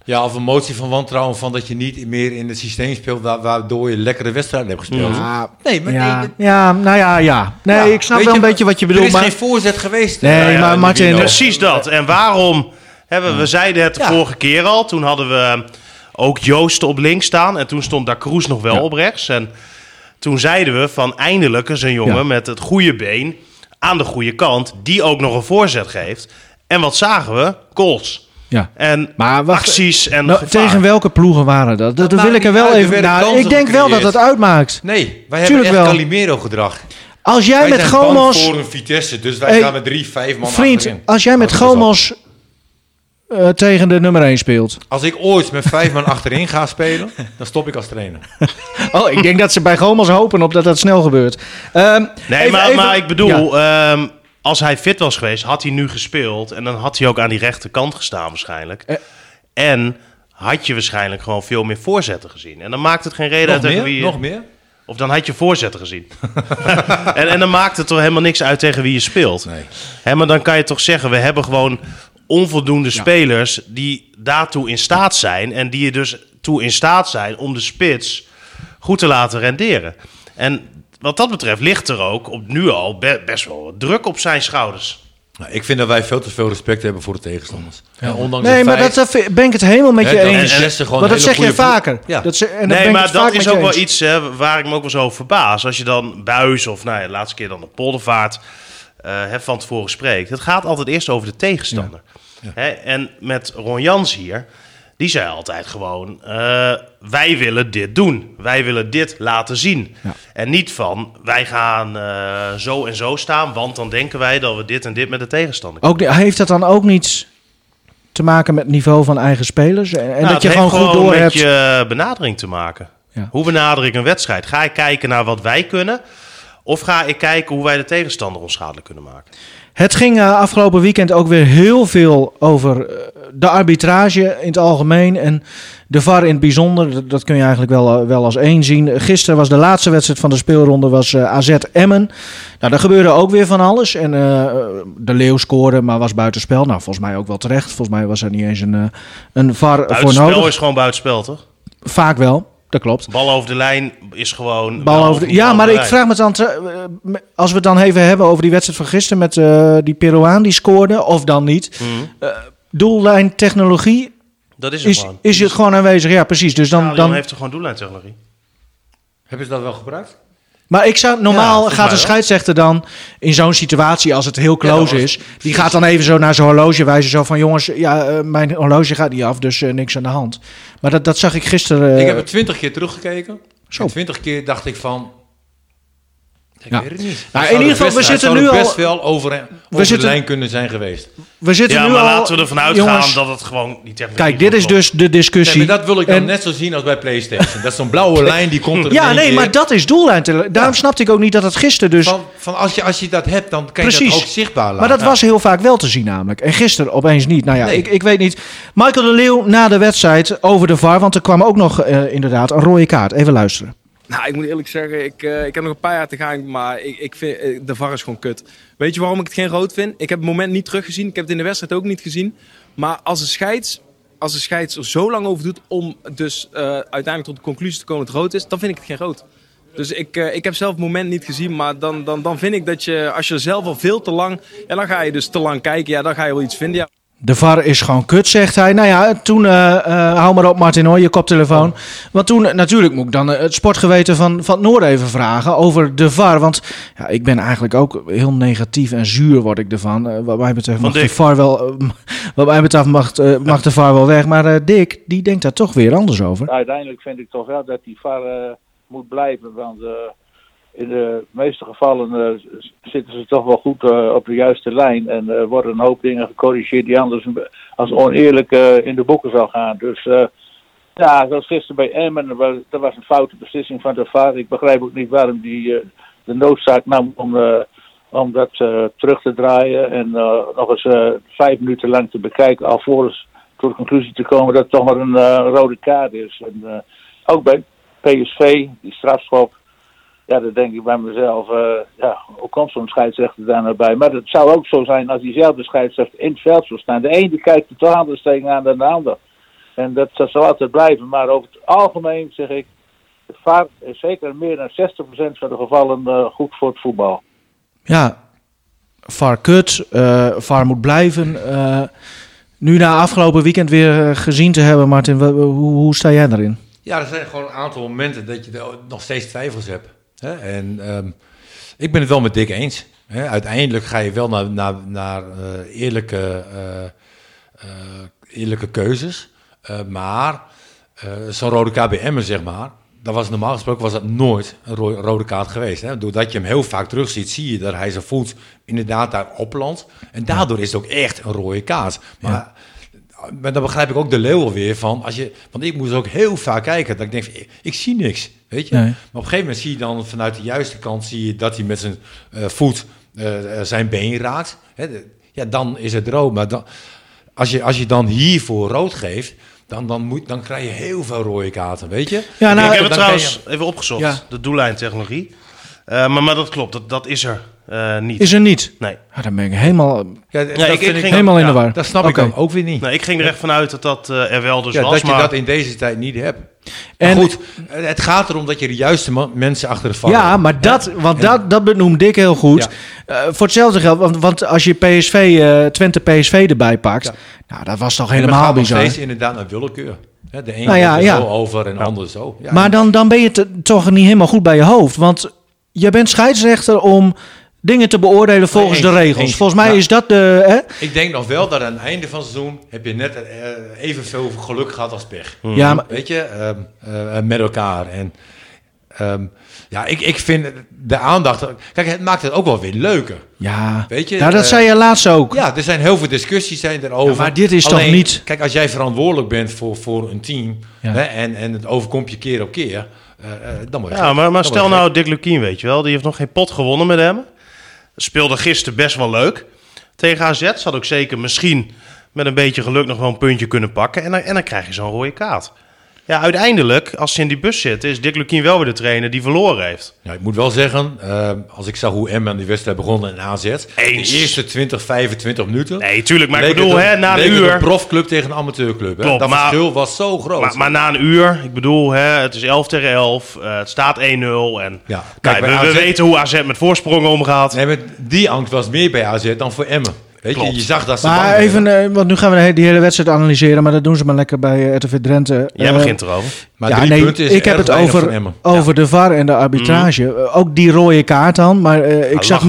Ja, of een motie van wantrouwen van dat je niet meer in het systeem speelt wa- waardoor je lekkere wedstrijden hebt gespeeld. Ja, Nee, maar ja, nee, ja, nou ja, ja. Nee, Ja, ik snap weet wel je, een beetje wat je Er bedoelt. is Maar, geen voorzet geweest. Nee, Nou ja, maar in Martin- precies dat. En waarom hebben we, zeiden het de Ja. vorige keer al, toen hadden we ook Joost op links staan en toen stond Da Cruz nog wel Ja. op rechts. En toen zeiden we van eindelijk is een jongen Ja. met het goede been aan de goede kant, die ook nog een voorzet geeft. En wat zagen we? Goals. Ja. En Maar wacht, acties en Nou, tegen welke ploegen waren dat? Dat, dat maakt wil ik er wel uit, er even... Nou, kansen ik denk wel dat het uitmaakt. Nee, wij hebben echt wel. Calimero-gedrag. Als jij Wij met Gomos... voor een Vitesse, dus wij Hey, gaan met drie, vijf man Vriend, achterin. als jij met Gomos eh, tegen de nummer 1 speelt. Als ik ooit met vijf man achterin ga spelen, dan stop ik als trainer. (laughs) Oh, ik denk dat ze bij Gomos hopen op dat dat snel gebeurt. Ehm, Nee, even- maar, even- maar ik bedoel, Ja. ehm, als hij fit was geweest, had hij nu gespeeld. En dan had hij ook aan die rechterkant gestaan waarschijnlijk. Eh. En had je waarschijnlijk gewoon veel meer voorzetten gezien. En dan maakt het geen reden Nog uit tegen wie je... Nog meer? Of dan had je voorzetten gezien. (laughs) en, en dan maakt het toch helemaal niks uit tegen wie je speelt. Nee. Hè, maar dan kan je toch zeggen, we hebben gewoon onvoldoende spelers die daartoe in staat zijn. En die er dus toe in staat zijn om de spits goed te laten renderen. En wat dat betreft ligt er ook op nu al be- best wel druk op zijn schouders. Nou, ik vind dat wij veel te veel respect hebben voor de tegenstanders. En ondanks Nee, maar feit- dat, ben ik het helemaal met je eens. Gewoon Maar dat zeg je vaker. Ja. Dat ze, en nee, maar dat is ook wel iets hè, waar ik me ook wel zo over verbaas. Als je dan Buis of nou ja, de laatste keer dan de Poldervaart eh, hè, van tevoren spreekt. Het gaat altijd eerst over de tegenstander. Hè, en met Ron Jans hier, die zei altijd gewoon... eh, wij willen dit doen. Wij willen dit laten zien. Ja. En niet van, wij gaan eh, zo en zo staan... want dan denken wij dat we dit en dit met de tegenstander Ook, de- heeft dat dan ook niets te maken met het niveau van eigen spelers? En, Nou, dat je gewoon goed door met hebt. je benadering te maken. Ja. Hoe benader ik een wedstrijd? Ga ik kijken naar wat wij kunnen? Of ga ik kijken hoe wij de tegenstander onschadelijk kunnen maken? Het ging eh, afgelopen weekend ook weer heel veel over eh, de arbitrage in het algemeen en de VAR in het bijzonder. Dat, kun je eigenlijk wel, eh, wel als één zien. Gisteren was de laatste wedstrijd van de speelronde was AZ Emmen. Nou, daar gebeurde ook weer van alles. En de Leeuw scoorde, maar was buitenspel. Nou, volgens mij ook wel terecht. Volgens mij was er niet eens een, een VAR voor Buitenspel nodig. is gewoon buitenspel, toch? Vaak wel, dat klopt. Bal over de lijn is gewoon... Bal over de- ja, maar ik vraag me dan, eh, als we het dan even hebben over die wedstrijd van gisteren met eh, die Peruaan die scoorde, of dan niet. Mhm. Eh, doellijn technologie Dat is het is, gewoon. is het gewoon aanwezig. Ja, precies. Dus dan, Dan, dan, heeft er gewoon doellijntechnologie. Hebben ze dat wel gebruikt? Maar ik zou, normaal Ja, gaat een scheidsrechter dan in zo'n situatie, als het heel close was- is, die gaat dan even zo naar zijn horloge wijzen. Zo van, jongens, ja, eh, mijn horloge gaat niet af, dus eh, niks aan de hand. Maar dat, dat zag ik gisteren. eh, ik heb het twintig keer teruggekeken. Zo. Twintig keer dacht ik van... Ik Ja. weet het niet. Nou, Het in ieder er geval, best- we het zitten nu er al- best wel over, over zitten- de lijn kunnen zijn geweest. we zitten Ja, nu maar al, laten we ervan uitgaan jongens, dat het gewoon die technologie... Kijk, dit is dus de Nee, discussie. maar dat wil ik dan En- net zo zien als bij PlayStation. Dat is zo'n blauwe lijn die komt er in Ja, nee, keer. maar dat is doellijn. Daarom Ja. snapte ik ook niet dat het gisteren dus... Van, van als, je, als je dat hebt, dan kan je Precies. dat ook zichtbaar laten. Maar dat was heel vaak wel te zien namelijk. En gisteren opeens niet. Nou ja, Nee. ik, ik weet niet. Michael de Leeuw na de wedstrijd over de VAR. Want er kwam ook nog eh, inderdaad een rode kaart. Even luisteren. Nou, ik moet eerlijk zeggen, ik, eh, ik heb nog een paar jaar te gaan, maar ik, ik vind eh, de VAR is gewoon kut. Weet je waarom ik het geen rood vind? Ik heb het moment niet teruggezien. Ik heb het in de wedstrijd ook niet gezien. Maar als een scheids, als een scheids er zo lang over doet om dus eh, uiteindelijk tot de conclusie te komen dat het rood is, dan vind ik het geen rood. Dus ik, ik heb zelf het moment niet gezien, maar dan, dan, dan vind ik dat je, als je zelf al veel te lang, en dan ga je dus te lang kijken, ja, dan ga je wel iets vinden. Ja. De VAR is gewoon kut, zegt hij. Nou ja, toen, eh, eh, hou maar op Martin hoor, je koptelefoon. Want toen, natuurlijk moet ik dan eh, het sportgeweten van, van het Noord even vragen over de VAR. Want ja, ik ben eigenlijk ook heel negatief en zuur word ik ervan. Eh, wat mij betreft mag de. VAR wel, (laughs) wat mij betreft mag, eh, mag de VAR wel weg. Maar eh, Dick, die denkt daar toch weer anders over. uiteindelijk vind ik toch wel dat die VAR moet blijven. Want eh, in de meeste gevallen eh, zitten ze toch wel goed eh, op de juiste lijn. En er worden een hoop dingen gecorrigeerd die anders als oneerlijk in de boeken zou gaan. Dus ja, zoals gisteren bij Emmen, er was, een foute beslissing van de VAR. Ik begrijp ook niet waarom die de noodzaak nam om, om dat terug te draaien. En nog eens vijf minuten lang te bekijken alvorens tot de conclusie te komen dat het toch maar een rode kaart is. En, ook bij PSV, die strafschop. Ja, dan denk ik bij mezelf, eh, ja, hoe komt zo'n scheidsrechter daar nou bij? Maar het zou ook zo zijn als diezelfde scheidsrechter in het veld zou staan. De ene die kijkt er toch anders tegenaan dan de ander. En dat, dat zal altijd blijven. Maar over het algemeen zeg ik, VAR is zeker meer dan 60% van de gevallen eh, goed voor het voetbal. Ja, VAR kut, eh VAR moet blijven. Eh, nu na afgelopen weekend weer gezien te hebben, Martin, hoe, hoe sta jij daarin? Ja, er zijn gewoon een aantal momenten dat je nog steeds twijfels hebt. Hè? En ehm, ik ben het wel met Dick eens. Hè? Uiteindelijk ga je wel naar, naar, naar eh, eerlijke, eh, eh, eerlijke keuzes. Maar zo'n rode Emmen, zeg maar... Dat was normaal gesproken was dat nooit een ro- rode kaart geweest. Hè? Doordat je hem heel vaak terugziet, zie je dat hij zijn voet inderdaad daar oplandt. En daardoor is het ook echt een rode kaart. Maar maar dan begrijp ik ook de leeuw weer van. Als je, want ik moest ook heel vaak kijken. Dat ik denk, van, ik, ik zie niks. Weet je? Nee. Maar op een gegeven moment zie je dan vanuit de juiste kant zie je dat hij met zijn eh, voet eh, zijn been raakt. Hè, ja, dan is het rood. Maar dan, als, je, als je dan hiervoor rood geeft, dan, dan, moet, dan krijg je heel veel rode kaarten. Weet je? Ja, nou, ik heb het trouwens even opgezocht, Ja. de doellijntechnologie. Eh, maar, maar dat klopt, dat, dat is er eh, niet. Is er niet? Nee. Ja, dan ben ik helemaal, Ja, ik- vind ik ik, ging- helemaal in ja, de war. dat snap ik dan ook weer niet. nee, ik ging er echt vanuit dat dat eh, er wel dus ja, was. dat je maar dat in deze tijd niet hebt. En- Maar goed, het gaat erom dat je de juiste mensen achter de VAR Ja, maar dat, want dat, dat benoemt Dick heel goed. Eh, voor hetzelfde geld, want, want als je PSV, eh, Twente PSV erbij pakt, Ja. nou, dat was toch helemaal bizar. steeds inderdaad naar willekeur. Hè, De een Nou ja, gaat er ja. zo over en de ander zo. Ja, Maar dan, dan ben je te- toch niet helemaal goed bij je hoofd. Want je bent scheidsrechter om dingen te beoordelen volgens eens, de regels. eens. Volgens mij Ja. is dat de... Hè? Ik denk nog wel dat aan het einde van het seizoen heb je net eh, evenveel geluk gehad als pech. Ja, maar, Weet je, ehm, eh, met elkaar. En ehm, ja, ik, ik vind de aandacht... Kijk, het maakt het ook wel weer leuker. ja. Weet je, nou, dat eh, zei je laatst ook. Ja, er zijn heel veel discussies zijn erover. Ja, maar dit is toch Alleen, niet- Kijk, als jij verantwoordelijk bent voor, voor een team... Ja. Hè, en, en het overkomt je keer op keer... eh, eh, dan word je Ja, maar, maar stel nou Dick Lukien, weet je wel. Die heeft nog geen pot gewonnen met hem. Speelde gisteren best wel leuk. Tegen AZ zat ook zeker misschien met een beetje geluk nog wel een puntje kunnen pakken. En dan, en dan krijg je zo'n rode kaart. Ja, uiteindelijk, als ze in die bus zitten, is Dick Lukien wel weer de trainer die verloren heeft. Ja, ik moet wel zeggen, eh, als ik zag hoe Emma aan die wedstrijd begon in AZ, Eens. de eerste 20, 25 minuten. Nee, tuurlijk, maar ik bedoel, hè, na een uur... een profclub tegen een amateurclub. Hè? Klopt, dat maar- verschil was zo groot. Maar, maar na een uur, ik bedoel, hè, het is 11 tegen 11, eh, het staat 1-0. En Ja, kijk, kijk, we, weten hoe AZ met voorsprongen omgaat. nee, maar die angst was meer bij AZ dan voor Emmen. Weet je, Klopt. je zag dat ze Maar even, eh, want nu gaan we die hele wedstrijd analyseren, maar dat doen ze maar lekker bij eh, RTV Drenthe. Jij Eh, begint erover. Maar ja, drie nee, punten is ik heb het over, over de VAR en de arbitrage. Eh, Ook die rode kaart dan. Maar eh, ik zag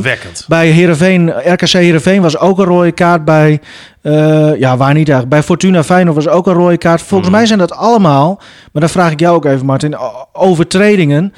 bij Heerenveen, RKC Heerenveen was ook een rode kaart. Bij, eh, ja, waar niet eigenlijk. Bij Fortuna Feyenoord was ook een rode kaart. Volgens Mhm. mij zijn dat allemaal, maar dan vraag ik jou ook even Martin, overtredingen.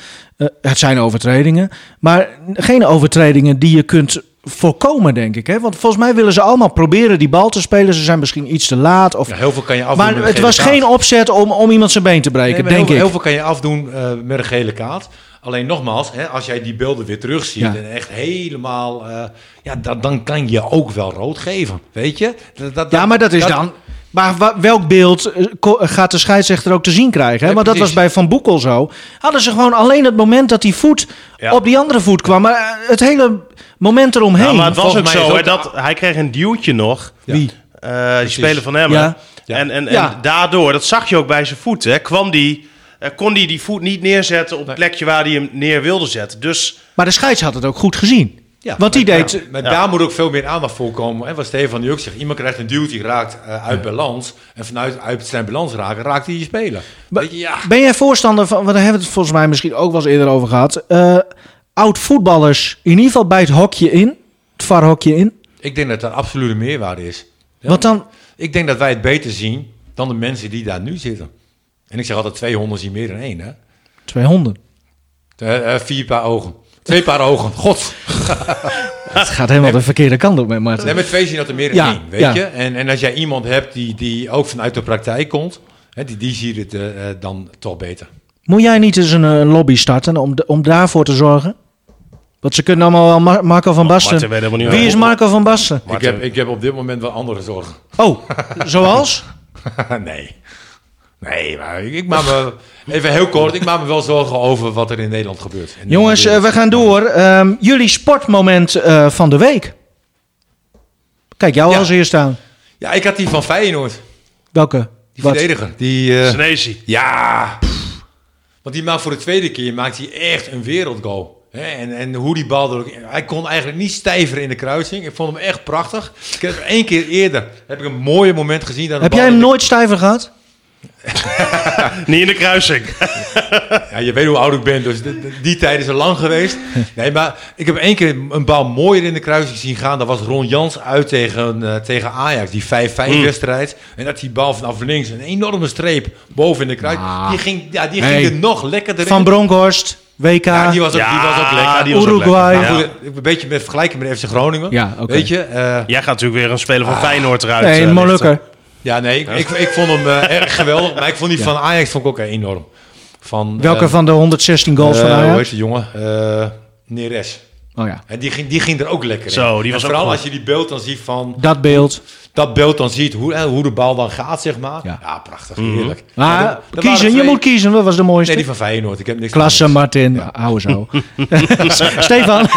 Het zijn overtredingen, maar geen overtredingen die je kunt voorkomen, denk ik. Hè? Want volgens mij willen ze allemaal proberen die bal te spelen. Ze zijn misschien iets te laat. Of, Ja, heel veel kan je afdoen maar het was kaart. geen opzet om, om iemand zijn been te breken, denk heel, ik. heel veel kan je afdoen eh, met een gele kaart. Alleen nogmaals, hè, als jij die beelden weer terugziet Ja. en echt helemaal... eh, ja, dat, dan kan je ook wel rood geven, weet je? Dat, dat- Ja, maar dat is dan. Maar welk beeld eh, gaat de scheidsrechter ook te zien krijgen? Hè? Ja, Want dat was bij Van Boekel zo. Hadden ze gewoon alleen het moment dat die voet Ja. op die andere voet kwam. Maar eh, het hele moment eromheen. Ja, maar het was ook zo, hè, dat, hij kreeg een duwtje nog. Ja. Wie? Eh, die speler van Emmen. Ja. Ja. En, en, en Ja. daardoor, dat zag je ook bij zijn voet, hè, kwam die, kon hij die voet niet neerzetten op het plekje waar hij hem neer wilde zetten. Dus Maar de scheids had het ook goed gezien. Ja, Want die deed... ja, maar Ja. daar moet ook veel meer aandacht voor komen. En wat Stefan nu ook zegt, iemand krijgt een duwtje, raakt eh, uit balans. En vanuit uit zijn balans raken, raakt hij je speler. Ja. Ben jij voorstander van... Want daar hebben we het volgens mij misschien ook wel eens eerder over gehad. eh, Oud-voetballers in ieder geval bij het hokje in. Het varhokje in. Ik denk dat dat absolute meerwaarde is. Ja, Want dan... Ik denk dat wij het beter zien dan de mensen die daar nu zitten. En ik zeg altijd, twee honden zien meer dan één, hè? Twee honden. Eh, eh, vier paar ogen. Twee paar ogen. God. (laughs) Het gaat helemaal de verkeerde kant op met Martin. Nee, met twee zien dat er meer Ja, één, weet ja. je? En, en als jij iemand hebt die, die ook vanuit de praktijk komt, hè, die, die ziet het eh, eh, dan toch beter. Moet jij niet eens een, eh, lobby starten om, om daarvoor te zorgen? Want ze kunnen allemaal wel Mar- Marco van Basten. Martin Wie is Marco van Basten? Ik heb, ik heb op dit moment wel andere zorgen. Oh, zoals? (laughs) nee. Nee, maar ik, ik maak me, even heel kort, ik maak me wel zorgen over wat er in Nederland gebeurt. En Jongens, eh, we gaan door. Ehm, jullie sportmoment eh, van de week. Kijk, jou Ja. als eerst staan. Ja, ik had die van Feyenoord. Welke? Die Wat? verdediger. Die, eh, Senesi. Ja, want die maakt voor de tweede keer maakt hij echt een wereldgoal. Hè, en, en hoe die bal er ook... Hij kon eigenlijk niet stijver in de kruising. Ik vond hem echt prachtig. Ik heb hem één keer eerder heb ik een mooie moment gezien. Dat de Heb bal jij hem nooit stijver gehad? Niet in de kruising. Ja, je weet hoe oud ik ben, dus de- de- die tijd is al lang geweest. Nee, maar ik heb één keer een bal mooier in de kruising zien gaan. Dat was Ron Jans uit tegen, eh, tegen Ajax, die 5-5 Hmm. wedstrijd. En dat die bal vanaf links een enorme streep boven in de kruising. Die ging, ja, die Nee. ging er nog lekkerder Van in. Bronkhorst, WK. Ja, die was ook, die was ook lekker. die was ook Uruguay. lekker. Maar Ja. goed, een beetje met vergelijken met FC Groningen. Ja, oké. Weet je? eh, Jij gaat natuurlijk weer een speler van Feyenoord eruit. nee, een lichten. Molukker. Ja, nee, ik, ik, ik vond hem eh, erg geweldig. Maar ik vond die van Ajax vond ik ook enorm. Van, Welke eh, van de 116 goals van eh, Hoe heet Ajax? die jongen? Eh Neres. Oh ja, En die ging, die ging er ook lekker in. Zo, die was ook vooral als je die beeld dan ziet van... dat beeld. Dat beeld dan ziet, hoe, eh, hoe de bal dan gaat, zeg maar. Ja. Ja, prachtig, heerlijk. Maar Ja, kiezen, je moet kiezen. Wat was de mooiste? Nee, die van Feyenoord. Ik heb niks Klasse. Martin. Hou zo. (laughs) (laughs) Stefan.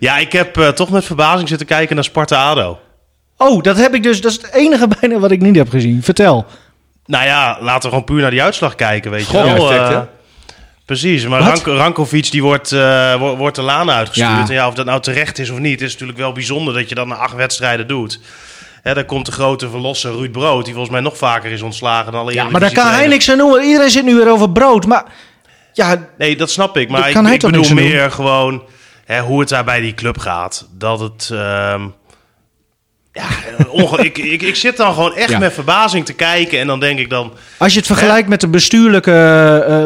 Ja, ik heb eh, toch met verbazing zitten kijken naar Sparta-Ado. Oh, dat heb ik dus. Dat is het enige (laughs) bijna wat ik niet heb gezien. Vertel. Nou ja, laten we gewoon puur naar die uitslag kijken, weet je wel. Eh, hè? Precies, maar Rankovic die wordt, eh, wo- wordt de laan uitgestuurd. Ja. En ja, of dat nou terecht is of niet, is natuurlijk wel bijzonder dat je dat na acht wedstrijden doet. Hè, dan komt de grote verlosser Ruud Brood, die volgens mij nog vaker is ontslagen dan alle Ja, maar daar kan hij niks aan doen. Iedereen zit nu weer over brood. Maar ja, Nee, dat snap ik. Maar Daar ik, ik bedoel meer gewoon hè, hoe het daar bij die club gaat. Dat het... ehm, ja, onge- ik, ik, ik zit dan gewoon echt Ja. met verbazing te kijken. En dan denk ik dan... als je het vergelijkt met de bestuurlijke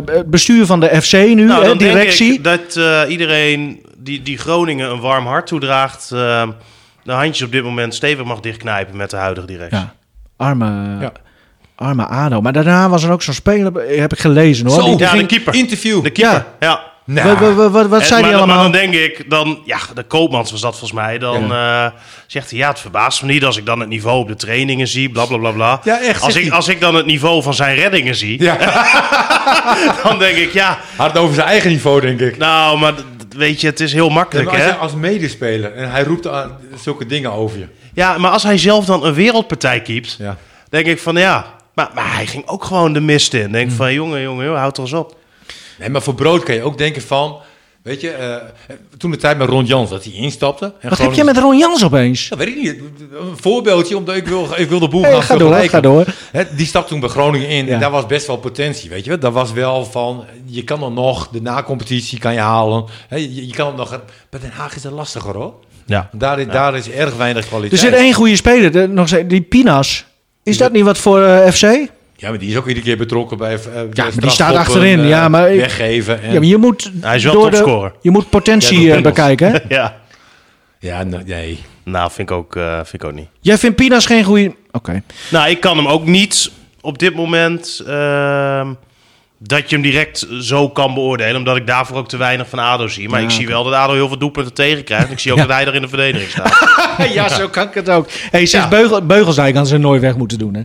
eh, bestuur van de FC nu, Nou, hè, dan directie. denk ik dat eh, iedereen die, die Groningen een warm hart toedraagt... eh, de handjes op dit moment stevig mag dichtknijpen met de huidige directie. Ja, arme, Ja. arme Ado. Maar daarna was er ook zo'n speler, heb ik gelezen hoor. Zo, Die- Ja, die de ging- keeper. Interview. De keeper, Ja. ja. Nou, Wat, wat, wat, wat En- zei maar, hij allemaal? Maar dan denk ik, dan, ja, de Koopmans was dat volgens mij. Dan eh, zegt hij, ja, het verbaast me niet als ik dan het niveau op de trainingen zie, bla bla bla bla. Ja, echt, Als ik, als ik dan het niveau van zijn reddingen zie, ja, (laughs) dan denk ik, ja, het over zijn eigen niveau, denk ik. nou, maar weet je, het is heel Ja, makkelijk, maar als, hè? als medespeler en hij roept aan zulke dingen over je. Ja, maar als hij zelf dan een wereldpartij keept, Ja. denk ik van, ja, maar, maar hij ging ook gewoon de mist in. Denk van, jongen, jongen, jongen, houd er eens op. Nee, maar voor brood kan je ook denken van, weet je, eh, toen de tijd met Ron Jans dat hij instapte. En Wat heb jij met Ron Jans opeens? Ja, weet ik niet. Een voorbeeldje, omdat ik wil, ik wil de boel Hey, gaan ga door, ga door. Hè, die stap toen bij Groningen in Ja. en daar was best wel potentie, weet je wel. Dat was wel van, je kan er nog, de na-competitie kan je halen. Hè, je, je kan het nog, bij Den Haag is het lastiger hoor. Ja. Daar, is- daar is erg weinig Er kwaliteit. zit één goede speler, de- nog die Pinas. Is dat niet wat voor eh, FC? Ja, maar die is ook iedere keer betrokken bij, eh, bij maar die staat achterin, eh, ja, maar ik- weggeven. En, Ja, maar je moet Hij is wel door de-. Je moet potentie Ja, eh, bekijken. Hè? (laughs) Ja, ja, nou, nee. nou, vind ik ook, eh, vind ik ook niet. Jij vindt Pinas geen goede... Oké. Nou, ik kan hem ook niet op dit moment ehm, dat je hem direct zo kan beoordelen. Omdat ik daarvoor ook te weinig van ADO zie. Maar Ja, ik zie wel dat ADO heel veel doelpunten tegenkrijgt. Ik zie ook Ja. dat hij er in de verdediging staat. (laughs) (laughs) ja, zo kan ik het ook. Hey, sinds Ja. Beugel, Beugelsdijk kan ze nooit weg moeten doen. Hè?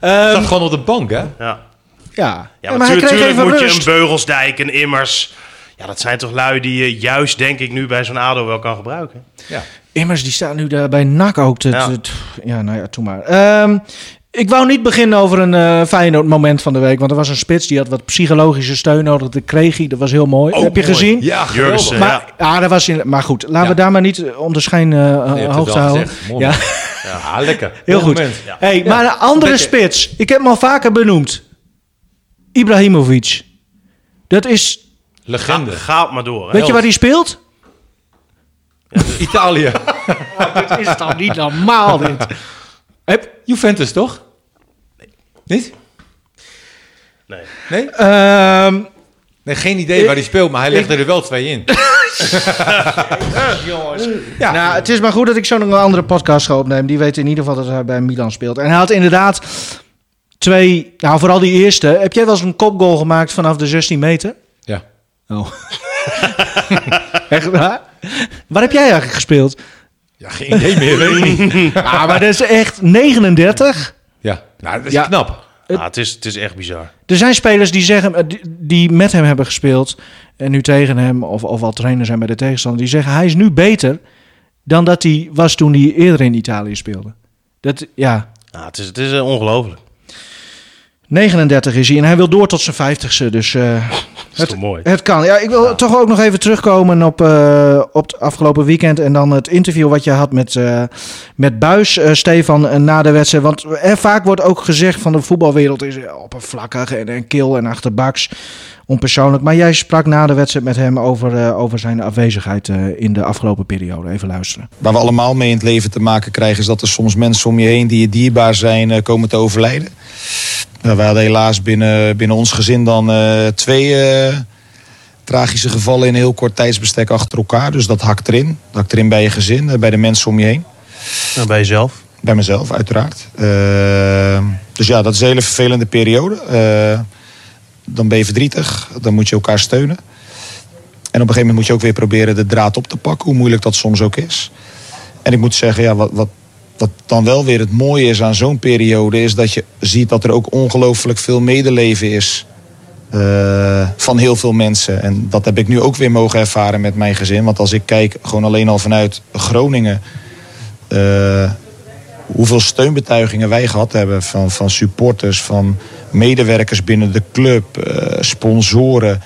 Ehm, Staat gewoon op de bank, hè? Ja, ja. ja Ja, maar natuurlijk moet je een Beugelsdijk, een Immers... Ja, dat zijn toch lui die je juist, denk ik, nu bij zo'n ADO wel kan gebruiken. Ja. Immers, die staat nu daar bij NAC ook. Te, Ja. te- te- ja, nou ja, toen maar. Ehm, ik wou niet beginnen over een eh Feyenoord moment van de week. Want er was een spits die had wat psychologische steun nodig. Dat kreeg hij. Dat was heel mooi. Oh, Heb je mooi. gezien? Ja, Jurgensen, geweldig. Maar, ja. dat was in, maar goed, laten we daar maar niet eh, om de schijn eh, het hoog te houden. Ja, Ja, lekker. heel goed. Hey, maar een andere Beetje- spits. Ik heb hem al vaker benoemd. Ibrahimovic. Dat is... Legende. Ga, ga het maar door. Weet je waar hij speelt? Italië. (laughs) dit is toch niet normaal, dit. Heb, Juventus, toch? Niet? Nee. Nee? ehm, Nee, geen idee waar hij speelt, maar hij legde er wel twee in. (laughs) Ja. Nou, het is maar goed dat ik zo nog een andere podcast ga opnemen. Die weet in ieder geval dat hij bij Milan speelt. En hij had inderdaad twee... Nou, vooral die eerste. Heb jij wel eens een kopgoal gemaakt vanaf de 16 meter? Ja. Oh. (laughs) Echt waar? Waar heb jij eigenlijk gespeeld? Ja, geen idee meer, weet ik niet. (laughs) Ah, maar dat is echt 39. Ja, nou, dat is Ja. knap. Ah, het, is, het is echt bizar. Er zijn spelers die zeggen, eh, die, die met hem hebben gespeeld en nu tegen hem of, of al trainer zijn bij de tegenstander, die zeggen hij is nu beter dan dat hij was toen hij eerder in Italië speelde. Dat, ja, Ah, het is, het is eh, ongelooflijk. 39 is hij en hij wil door tot zijn 50ste. Dus eh, is toch mooi. het kan. Ja, ik wil toch ook nog even terugkomen op, eh, op het afgelopen weekend. En dan het interview wat je had met, eh, met Buis, eh, Stefan, na de wedstrijd. Want er vaak wordt ook gezegd van de voetbalwereld is oppervlakkig en, en kil en achterbaks. Onpersoonlijk. Maar jij sprak na de wedstrijd met hem over, eh, over zijn afwezigheid eh, in de afgelopen periode. Even luisteren. Waar we allemaal mee in het leven te maken krijgen... is dat er soms mensen om je heen die je dierbaar zijn eh, komen te overlijden. Nou, we hadden helaas binnen, binnen ons gezin dan eh, twee eh, tragische gevallen... in een heel kort tijdsbestek achter elkaar. Dus dat hakt erin. Dat hakt erin bij je gezin, bij de mensen om je heen. Nou, bij jezelf. Bij mezelf, uiteraard. Dus ja, dat is een hele vervelende periode. Eh, dan ben je verdrietig, dan moet je elkaar steunen. En op een gegeven moment moet je ook weer proberen de draad op te pakken, hoe moeilijk dat soms ook is. En ik moet zeggen, ja, wat, wat, dan wel weer het mooie is aan zo'n periode, is dat je ziet dat er ook ongelooflijk veel medeleven is. eh, van heel veel mensen. En dat heb ik nu ook weer mogen ervaren met mijn gezin. Want als ik kijk, gewoon alleen al vanuit Groningen. eh, hoeveel steunbetuigingen wij gehad hebben van, van supporters, van medewerkers binnen de club, eh, sponsoren,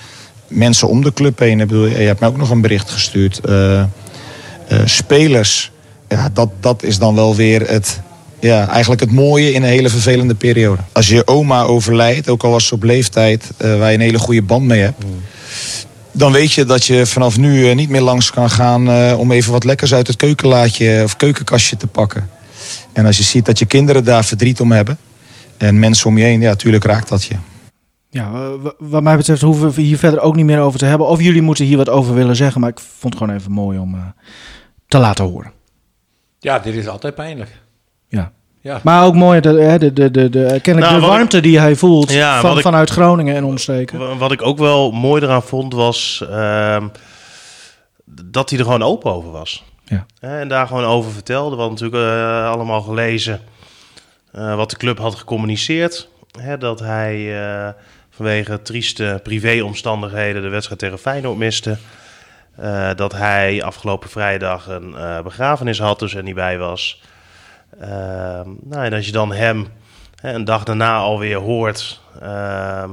mensen om de club heen. Ik bedoel, je hebt mij ook nog een bericht gestuurd. eh, eh, spelers, ja, dat, dat is dan wel weer het, ja, eigenlijk het mooie in een hele vervelende periode. Als je oma overlijdt, ook al was ze op leeftijd waar je een hele goede band mee hebt. Dan weet je dat je vanaf nu niet meer langs kan gaan om even wat lekkers uit het keukenlaadje of keukenkastje te pakken. En als je ziet dat je kinderen daar verdriet om hebben. En mensen om je heen, ja, natuurlijk raakt dat je. Ja, eh, wa- wat mij betreft hoeven we hier verder ook niet meer over te hebben. Of jullie moeten hier wat over willen zeggen. Maar ik vond het gewoon even mooi om eh, te laten horen. Ja, dit is altijd pijnlijk. Ja. Ja. Maar ook mooi, de, hè, de, de, de, de, kennelijk Nou, de wat ik- warmte die hij voelt Ja, van, ik- vanuit Groningen en omstreken. Wa- Wat ik ook wel mooi eraan vond was ehm, dat hij er gewoon open over was. Ja. En daar gewoon over vertelde. We hadden natuurlijk eh, allemaal gelezen eh, wat de club had gecommuniceerd. Hè, dat hij eh, vanwege trieste privéomstandigheden de wedstrijd tegen Feyenoord miste. Dat hij afgelopen vrijdag een begrafenis had, dus er niet bij was. Ehm, nou, en als je dan hem hè, een dag daarna alweer hoort ehm,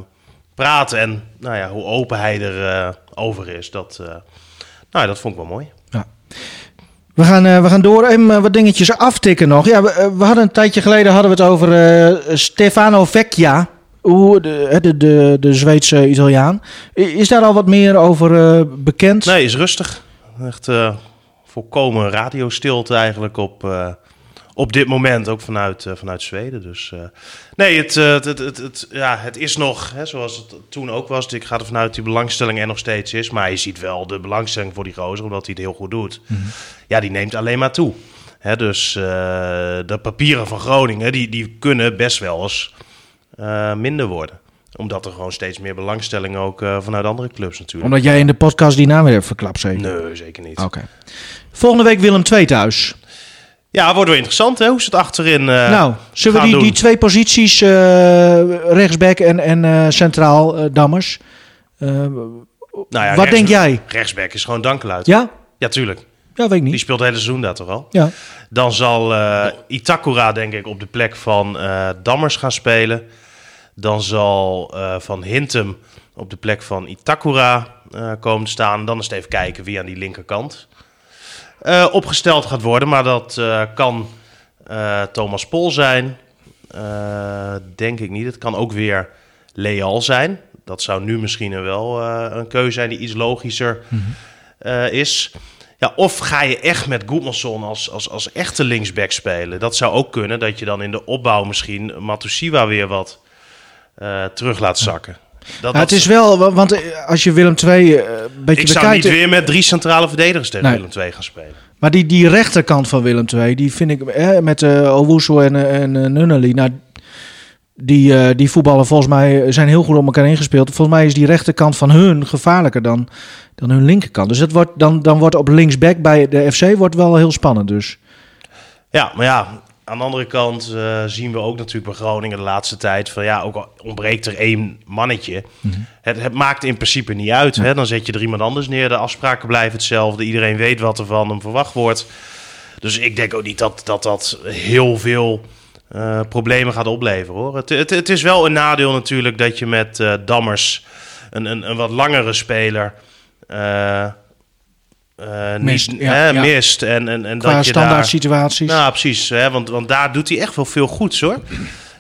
praten en nou ja, hoe open hij er eh, over is, dat, nou, dat vond ik wel mooi. We gaan, eh, we gaan door. Even eh, wat dingetjes aftikken nog. Ja, we, eh, we hadden een tijdje geleden hadden we het over Stefano Vecchia. De, de, de, de Zweedse Italiaan. Is daar al wat meer over bekend? Nee, is rustig. Echt volkomen radiostilte eigenlijk op, op dit moment, ook vanuit, eh, vanuit Zweden. Dus eh, nee, het, eh, het, het, het, het- ja, het is nog, hè, zoals het toen ook was. Ik ga ervan uit dat die belangstelling er nog steeds is. Maar je ziet wel de belangstelling voor die gozer, omdat hij het heel goed doet. Ja, die neemt alleen maar toe. Hè, dus de papieren van Groningen, die, die kunnen best wel eens minder worden. Omdat er gewoon steeds meer belangstelling ook vanuit andere clubs natuurlijk. Omdat jij in de podcast die naam weer verklapt, zeker? Nee, zeker niet. Oké. Volgende week Willem II thuis. Ja, wordt wel interessant hè, hoe ze het achterin eh nou, zullen we die, doen. die twee posities, eh, rechtsback en, en eh, centraal, Dammers. Nou ja, wat denk jij? Rechtsback is gewoon dankeluid. Ja? Ja, tuurlijk. Ja, weet ik Die niet. speelt het hele seizoen daar toch al. Ja. Dan zal eh, Itakura denk ik op de plek van eh, Dammers gaan spelen. Dan zal Van Hintem op de plek van Itakura komen te staan. Dan is het even kijken wie aan die linkerkant eh, opgesteld gaat worden. Maar dat eh, kan eh, Thomas Pol zijn. Denk ik niet. Het kan ook weer Leal zijn. Dat zou nu misschien wel een keuze zijn die iets logischer eh, is. Ja, of ga je echt met Goedmanson als, als, als echte linksback spelen? Dat zou ook kunnen, dat je dan in de opbouw misschien Matusiwa weer wat eh, terug laat zakken. Dat, Ja, het dat- is wel, wa- want eh, als je Willem II eh, een beetje ik zou bekijkt... niet weer met drie centrale verdedigers tegen Nee. Willem II gaan spelen. Maar die, die rechterkant van Willem II, die vind ik eh, met eh Owusu en, eh, en eh, Nunnally, nou, die, eh, die voetballen volgens mij eh, zijn heel goed op elkaar ingespeeld. Volgens mij is die rechterkant van hun gevaarlijker dan, dan hun linkerkant. Dus dat wordt, dan, dan wordt op linksback bij de FC wordt wel heel spannend dus. Ja, maar ja, aan de andere kant eh, zien we ook natuurlijk bij Groningen de laatste tijd van ja, ook al ontbreekt er één mannetje. het, het maakt in principe niet uit. Hè? Dan zet je er iemand anders neer. De afspraken blijven hetzelfde. Iedereen weet wat er van hem verwacht wordt. Dus ik denk ook niet dat dat, dat heel veel eh, problemen gaat opleveren hoor. Het, het, het is wel een nadeel natuurlijk dat je met eh, Dammers een, een, een wat langere speler. Eh, eh, Mist, niet, ja, hè, ja. mist. En, en, en Qua dat je standaard daar, situaties. nou, precies. Hè, want, want daar doet hij echt wel veel goeds hoor.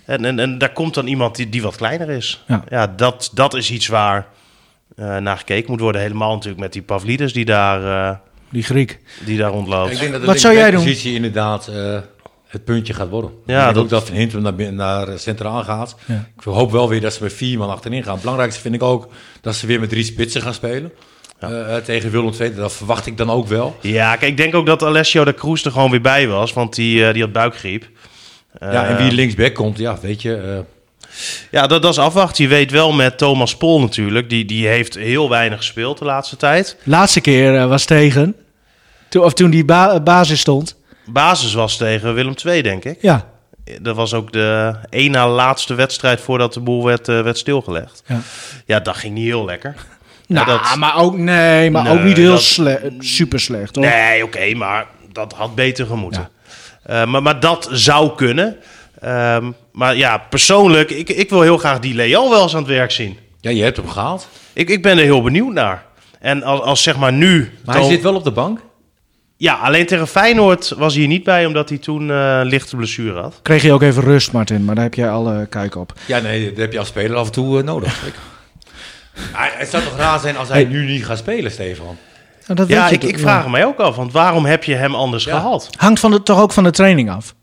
En, en, en daar komt dan iemand die, die wat kleiner is. Ja. dat, dat is iets waar eh, naar gekeken moet worden. Helemaal natuurlijk met die Pavlidis die daar, eh, Die Griek. die daar rondloopt. Ik denk dat de Wat zou jij doen? positie inderdaad eh, het puntje gaat worden. Ja, Ja, ik denk dat- ook dat Van Hintem naar, naar centraal gaat. Ja. Ik hoop wel weer dat ze met vier man achterin gaan. Het belangrijkste vind ik ook dat ze weer met drie spitsen gaan spelen. Eh, eh, tegen Willem II, dat verwacht ik dan ook wel. Ja, kijk, ik denk ook dat Alessio de Cruz er gewoon weer bij was. Want die, eh, die had buikgriep. ja, en wie linksback komt, ja, weet je. eh, Ja, dat, dat is afwachten. Je weet wel met Thomas Pol natuurlijk. Die, die heeft heel weinig gespeeld de laatste tijd. Laatste keer eh, was tegen. Toen, of toen die ba- basis stond. Basis was tegen Willem II, denk ik. Ja. Dat was ook de één na laatste wedstrijd voordat de boel werd, werd stilgelegd. Ja. Ja, dat ging niet heel lekker. Nou, dat- maar ook, nee, maar Nee, ook niet heel dat- sle- super slecht, hoor. Nee, oké, maar dat had beter gemoeten. Eh, maar, maar dat zou kunnen. Ehm, maar ja, persoonlijk, ik, ik wil heel graag die Leal wel eens aan het werk zien. ja, je hebt hem gehaald. Ik, ik ben er heel benieuwd naar. En als, als zeg maar nu... Maar hij zit wel op de bank. Ja, alleen tegen Feyenoord was hij hier niet bij... omdat hij toen eh, lichte blessure had. Kreeg je ook even rust, Martin, maar daar heb jij alle kijk op. Ja, nee, dat heb je als speler af en toe eh, nodig. (laughs) Het zou toch raar zijn als hij nu niet gaat spelen, Stefan? Nou, dat Ja, weet je ik, toch- ik vraag mij ook af. Want waarom heb je hem anders Ja. gehaald? Hangt van de, toch ook van de training af.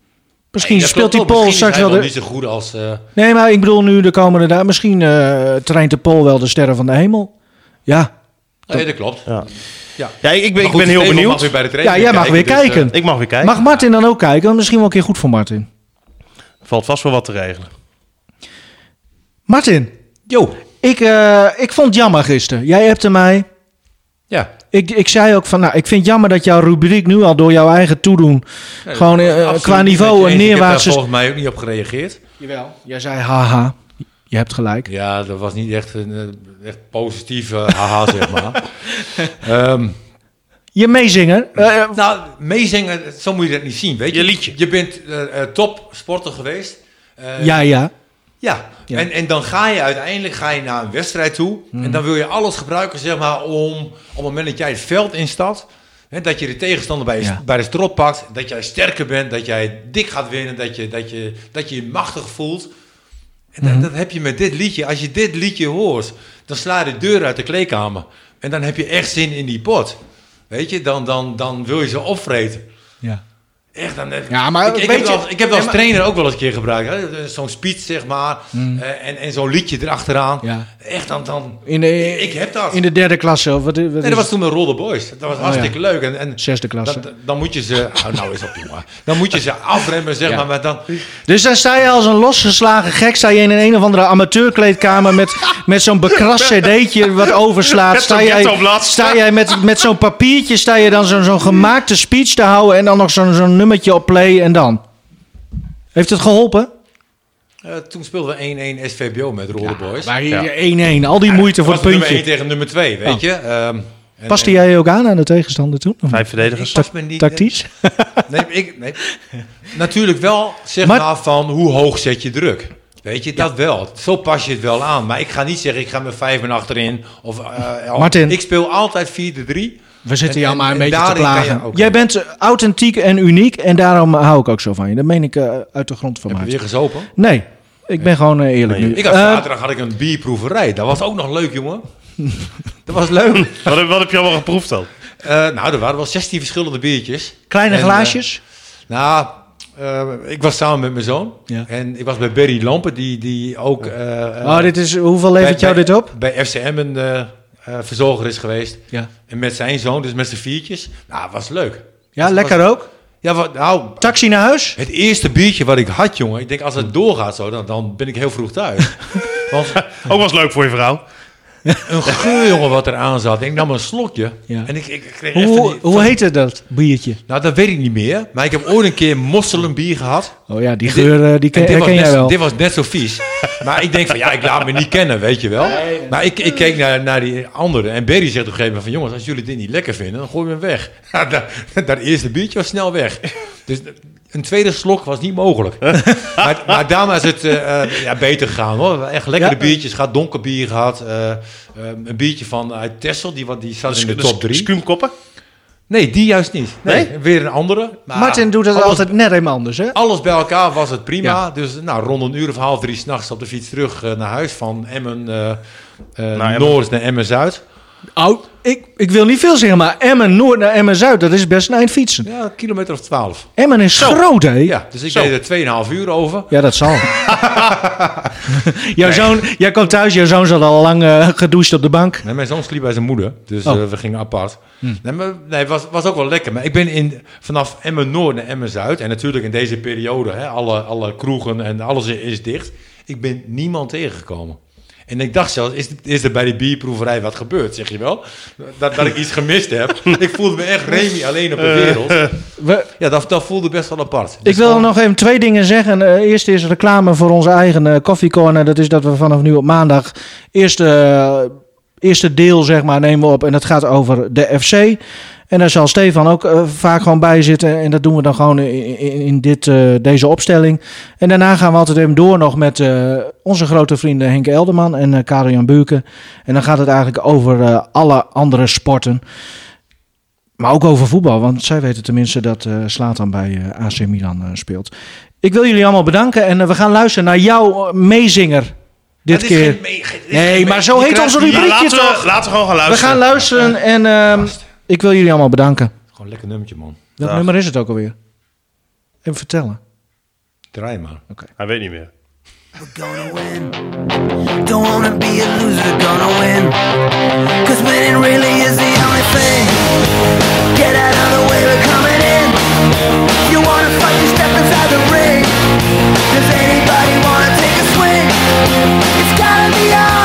Misschien speelt die Pol wel. Misschien straks is wel hij de... niet zo goed als... eh, Nee, maar ik bedoel nu de komende dagen. Misschien eh traint de Pol wel de sterren van de hemel. Ja, nee, dat klopt. Ja. Ja. Ja, ik, ik ben, ik ben heel benieuwd. mag weer bij de ja training jij mag weer dus, eh, kijken. Ik mag weer kijken. Mag Martin dan ook kijken? Want Misschien wel een keer goed voor Martin. Valt vast wel wat te regelen. Martin, Jo. Ik, eh, ik vond het jammer gisteren. Jij hebt mij. Ja. Ik, ik zei ook van, nou, ik vind het jammer dat jouw rubriek nu al door jouw eigen toedoen gewoon eh, qua niveau een eens. Ik heb daar neerwaartse... volgens mij ook niet op gereageerd. Jawel. Jij zei haha. Je hebt gelijk. Ja, dat was niet echt een eh, echt positieve haha, (laughs) zeg maar. Ehm, Je meezinger. nou, meezingen, zo moet je dat niet zien, weet je. Je liedje. Je bent eh, eh, topsporter geweest. Eh, ja, ja. Ja, Ja. En, en dan ga je uiteindelijk ga je naar een wedstrijd toe. En dan wil je alles gebruiken, zeg maar, om op het moment dat jij het veld instapt. Hè, dat je de tegenstander bij, je, Ja. bij de strot pakt. Dat jij sterker bent, dat jij dik gaat winnen. Dat je dat je, dat je, je machtig voelt. En dat, dat heb je met dit liedje. Als je dit liedje hoort, dan sla je de deur uit de kleedkamer. En dan heb je echt zin in die pot. Weet je, dan, dan, dan wil je ze opvreten. ja. Echt, dan, Ja, maar ik, ik weet heb, je- wel, ik heb wel als maar- trainer ook wel eens een keer gebruikt. hè. Zo'n speech, zeg maar. eh, en en zo'n liedje erachteraan. Ja. Echt, dan... dan In de, ik heb dat. In de derde klasse. Of wat, wat nee, dat was toen met Roll the Boys. Dat was hartstikke leuk. En, en Zesde klasse. dan, dan moet je ze... (laughs) Oh, nou is op, jongen. Dan moet je ze (laughs) afremmen, zeg Ja. maar. Maar dan, Dus dan sta je als een losgeslagen gek, sta je in een, een of andere amateurkleedkamer met, met zo'n bekrast (laughs) cd'tje wat overslaat. Sta jij, sta jij met, met zo'n papiertje, sta je dan zo'n zo'n gemaakte speech te houden en dan nog zo'n zo'n nummertje op play en dan? Heeft het geholpen? eh, toen speelden we 1-1 SVBO met Roll the Boys. Maar Ja. hier 1-1, al die moeite voor het nummer 1 puntje. tegen nummer 2, weet Oh. je. Ehm, en- Paste en- jij ook aan aan de tegenstander toen? Vijf verdedigers. niet... Tactisch? (laughs) Nee, ik, nee. Natuurlijk wel, zeg Maar- maar, van hoe hoog zet je druk. Weet je, dat wel. Zo pas je het wel aan. Maar ik ga niet zeggen, ik ga met vijf en achterin. Of, eh, Martin. Ik speel altijd 4-3. We zitten En- jou en- maar een en beetje te je plagen. ook- Jij bent eh, authentiek en uniek en daarom hou ik ook zo van je. Dat meen ik eh, uit de grond van Heb je mij. weer gezopen? Nee, ik ben gewoon eh, eerlijk Nee, nu. Ik had zaterdag had ik een bierproeverij. Dat was ook nog leuk, jongen. (laughs) dat was leuk. Wat, heb- wat heb je allemaal geproefd dan? Eh, nou, er waren wel 16 verschillende biertjes. kleine En, glaasjes? Nou, eh, ik was samen met mijn zoon. Ja. En ik was bij Berry Lampen, die, die ook... oh, dit is, hoeveel levert bij- jou bij- dit op? Bij FCM een eh, eh, verzorger is geweest. Ja, En met zijn zoon, dus met z'n viertjes. Nou, was leuk. ja Was- lekker was- ook. Ja, wat, nou, Taxi naar huis? het eerste biertje wat ik had, jongen. Ik denk, als het doorgaat zo, dan, dan ben ik heel vroeg thuis. (laughs) Want Ook was leuk voor je vrouw. Een geur, jongen, wat er aan zat. Ik nam een slokje. Ja. En ik, ik kreeg echt Hoe, die- hoe van- heette dat biertje? Nou, dat weet ik niet meer. Maar ik heb ooit een keer mosselenbier gehad. Oh ja, die En dit- geur eh, die ken, En dit, was net, jij wel. dit was net zo vies. Maar ik denk van, ja, ik laat me niet kennen, weet je wel. Maar ik, ik keek naar, naar die andere. En Berry zegt op een gegeven moment van... jongens, als jullie dit niet lekker vinden, dan gooi je hem weg. (laughs) Ja, dat, dat eerste biertje was snel weg. Dus een tweede slok was niet mogelijk. (laughs) maar, maar daarna is het eh, eh, ja, beter gegaan, hoor. Echt lekkere Ja. biertjes gehad, donker bier gehad. eh, een biertje van uit Texel, die, wat- die zat in de top drie. Skuumkoppen. Nee, die juist niet. Nee, weer een andere. Maar Martin doet het alles- altijd net even anders, hè? alles bij elkaar was het prima. Ja. Dus nou, rond een uur of half drie s'nachts op de fiets terug naar huis. Van Emmen eh eh, Emmen. Noord naar Emmen Zuid. Oh, ik, ik wil niet veel zeggen, maar Emmen Noord naar Emmen Zuid, dat is best een eind fietsen. Ja, een kilometer of twaalf. Emmen is groot, hè? Ja, dus ik Zo. deed er 2,5 uur over. Ja, dat zal. (laughs) jouw zoon, jij komt thuis, jouw zoon zat al lang eh, gedoucht op de bank. Nee, mijn zoon sliep bij zijn moeder, dus Oh. eh, we gingen apart. Nee, maar, nee, was, was ook wel lekker. Maar ik ben in, vanaf Emmen Noord naar Emmen Zuid. En natuurlijk in deze periode, hè, alle, alle kroegen en alles is dicht. Ik ben niemand tegengekomen. En ik dacht zelfs, is, is er bij die bierproeverij wat gebeurd, zeg je wel? Dat, dat ik iets gemist heb. (laughs) ik voelde me echt Remy alleen op de wereld. We, Ja, dat, dat voelde best wel apart. ik Dus wil nog even twee dingen zeggen. Eh, eerst is reclame voor onze eigen eh koffiecorner. Dat is dat we vanaf nu op maandag eerste, eh, eerste deel zeg maar, nemen we op. En dat gaat over de FC. En daar zal Stefan ook eh, vaak gewoon bij zitten. En dat doen we dan gewoon in, in, in dit, eh, deze opstelling. En daarna gaan we altijd even door nog met eh, onze grote vrienden Henk Elderman en eh Karel-Jan Buurken. En dan gaat het eigenlijk over alle andere sporten. Maar ook over voetbal, want zij weten tenminste dat eh Slatan bij AC Milan speelt. Ik wil jullie allemaal bedanken en we gaan luisteren naar jouw meezinger dit keer. geen Nee, maar zo heet onze rubriekje toch? we, laten we gewoon gaan We luisteren. gaan luisteren en ehm, ik wil jullie allemaal bedanken. Gewoon een lekker nummertje, man. Welk nummer is het ook alweer? Even vertellen. Draai maar. Oké. Okay. Hij weet niet meer. We're gonna win. Don't wanna be a loser, gonna win. Cause winning really is the only thing. Get out of the way, we're coming in. You wanna fight, you step inside the ring. Does anybody wanna take a swing? It's gotta be out.